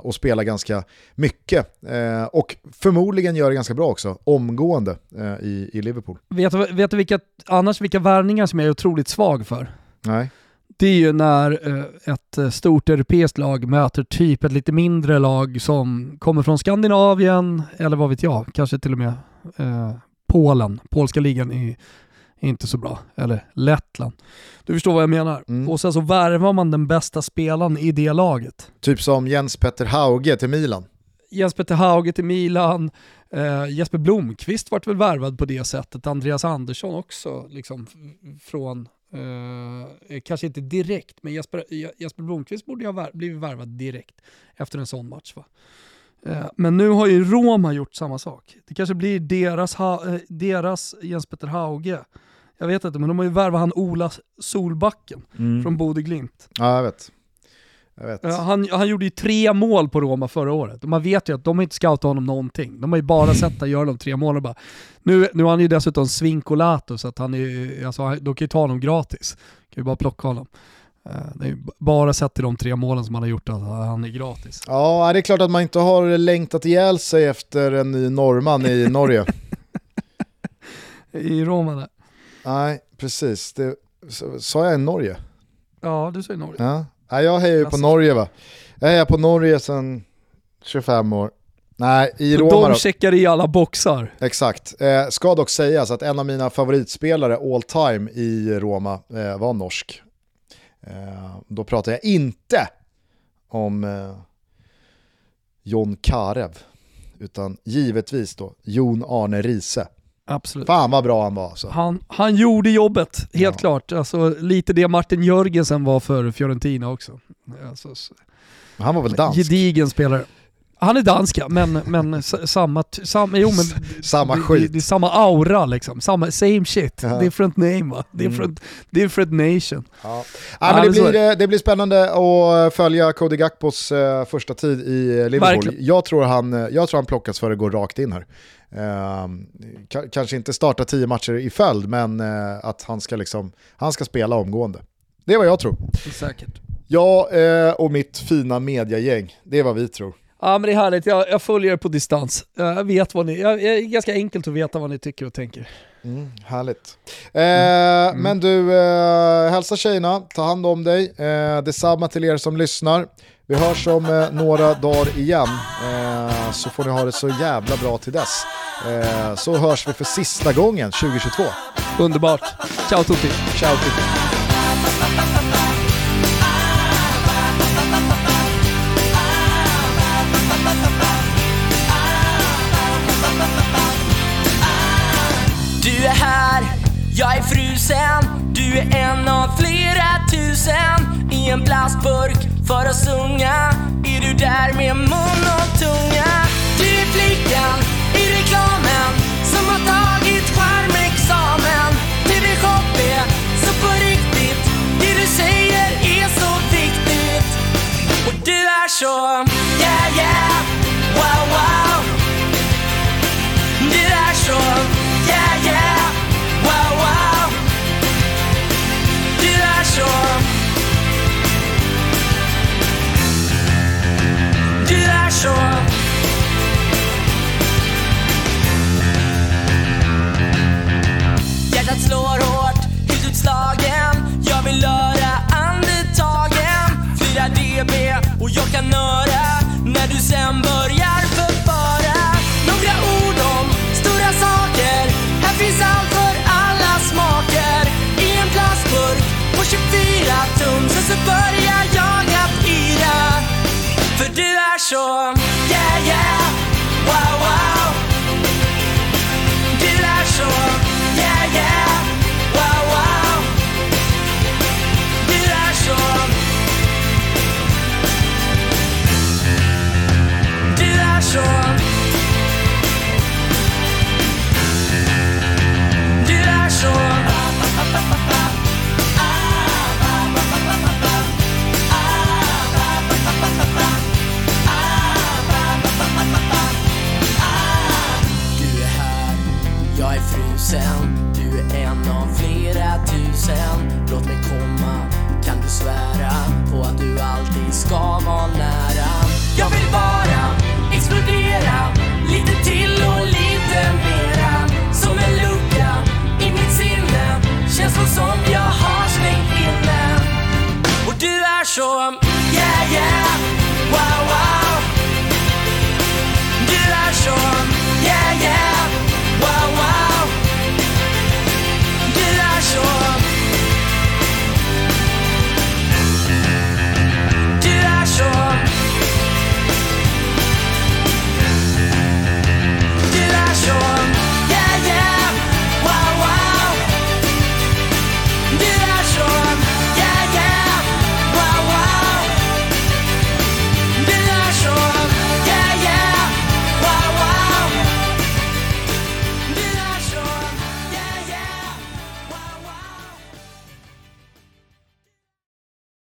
Speaker 1: och spelar ganska mycket. Eh, och förmodligen gör det ganska bra också, omgående eh, i, i Liverpool.
Speaker 2: Vet du, vet du vilka, annars vilka värvningar som jag är otroligt svag för?
Speaker 1: Nej.
Speaker 2: Det är ju när eh, ett eh, stort europeiskt lag möter typ ett lite mindre lag som kommer från Skandinavien, eller vad vet jag, kanske till och med eh, Polen. Polska ligan är inte så bra. Eller Lettland. Du förstår vad jag menar.
Speaker 1: Mm.
Speaker 2: Och sen så värvar man den bästa spelaren i det laget.
Speaker 1: Typ som Jens Petter Hauge till Milan.
Speaker 2: Jens Petter Hauge till Milan, eh, Jesper Blomqvist vart väl värvad på det sättet, Andreas Andersson också, liksom från, eh, kanske inte direkt, men Jesper, Jesper Blomqvist borde ju ha vär, blivit värvad direkt efter en sån match. Va? Eh, men nu har ju Roma gjort samma sak. Det kanske blir deras, ha, eh, deras Jens Petter Hauge. Jag vet inte, men de har ju värvat han Ola Solbacken från Bode Glimt.
Speaker 1: Ja, jag vet. Jag vet.
Speaker 2: Han, han gjorde ju tre mål på Roma förra året. Man vet ju att de har inte scoutat honom någonting. De har ju bara sett honom göra de tre målen och bara... Nu, nu har han ju dessutom svinkolato så att han är, alltså, de kan ju ta honom gratis. Kan ju bara plocka honom. Eh, Det är ju bara sett till de tre målen som han har gjort att han är gratis.
Speaker 1: Ja, det är klart att man inte har längtat ihjäl sig efter en ny norrman i Norge.
Speaker 2: I Roma där.
Speaker 1: Nej, precis. Det, sa jag Norge?
Speaker 2: Ja, du säger Norge.
Speaker 1: Ja. Nej, jag hejar ju på. Norge va. Jag hejar på Norge sedan 25 år. Nej, i Roma
Speaker 2: de
Speaker 1: då.
Speaker 2: checkar i alla boxar.
Speaker 1: Exakt. Eh, ska dock sägas att en av mina favoritspelare all time i Roma eh, var norsk. Eh, då pratar jag inte om eh, John Karev, utan givetvis då Jon Arne Riise.
Speaker 2: Absolut.
Speaker 1: Fan vad bra han var alltså.
Speaker 2: Han, han gjorde jobbet, helt
Speaker 1: Ja.
Speaker 2: klart. Alltså, lite det Martin Jörgensen var för Fiorentina också. Alltså,
Speaker 1: Han var väl dansk?
Speaker 2: Gedigen spelare. Han är danska, men, men samma, samma, jo, men
Speaker 1: Samma
Speaker 2: det,
Speaker 1: skit.
Speaker 2: Det, det är samma aura liksom, samma, same shit,
Speaker 1: Ja.
Speaker 2: different name va? Different, different nation.
Speaker 1: Ja. Ja, men det, blir, eh, det blir spännande att följa Cody Gakpos eh, första tid i eh, Liverpool.
Speaker 2: Verkligen.
Speaker 1: Jag tror, han, jag tror han plockas för att gå rakt in här. Eh, ka- kanske inte starta tio matcher i följd, men eh, att han ska, liksom, han ska spela omgående. Det är vad jag tror.
Speaker 2: Säkert.
Speaker 1: Jag eh, och mitt fina mediagäng, det är vad vi tror.
Speaker 2: Ja men det är härligt, jag, jag följer er på distans. Jag vet vad ni, jag, jag är ganska enkelt att veta vad ni tycker och tänker.
Speaker 1: Mm, härligt. Eh, Men du, eh, hälsa tjejerna, ta hand om dig. Eh, detsamma till er som lyssnar. Vi hörs om eh, några dagar igen, eh, så får ni ha det så jävla bra till dess. Eh, så hörs vi för sista gången 2022.
Speaker 2: Underbart. Ciao tutti.
Speaker 1: Ciao till
Speaker 4: jag är frusen Du är en av flera tusen I en plastburk för att sjunga Är du där med mun och tunga?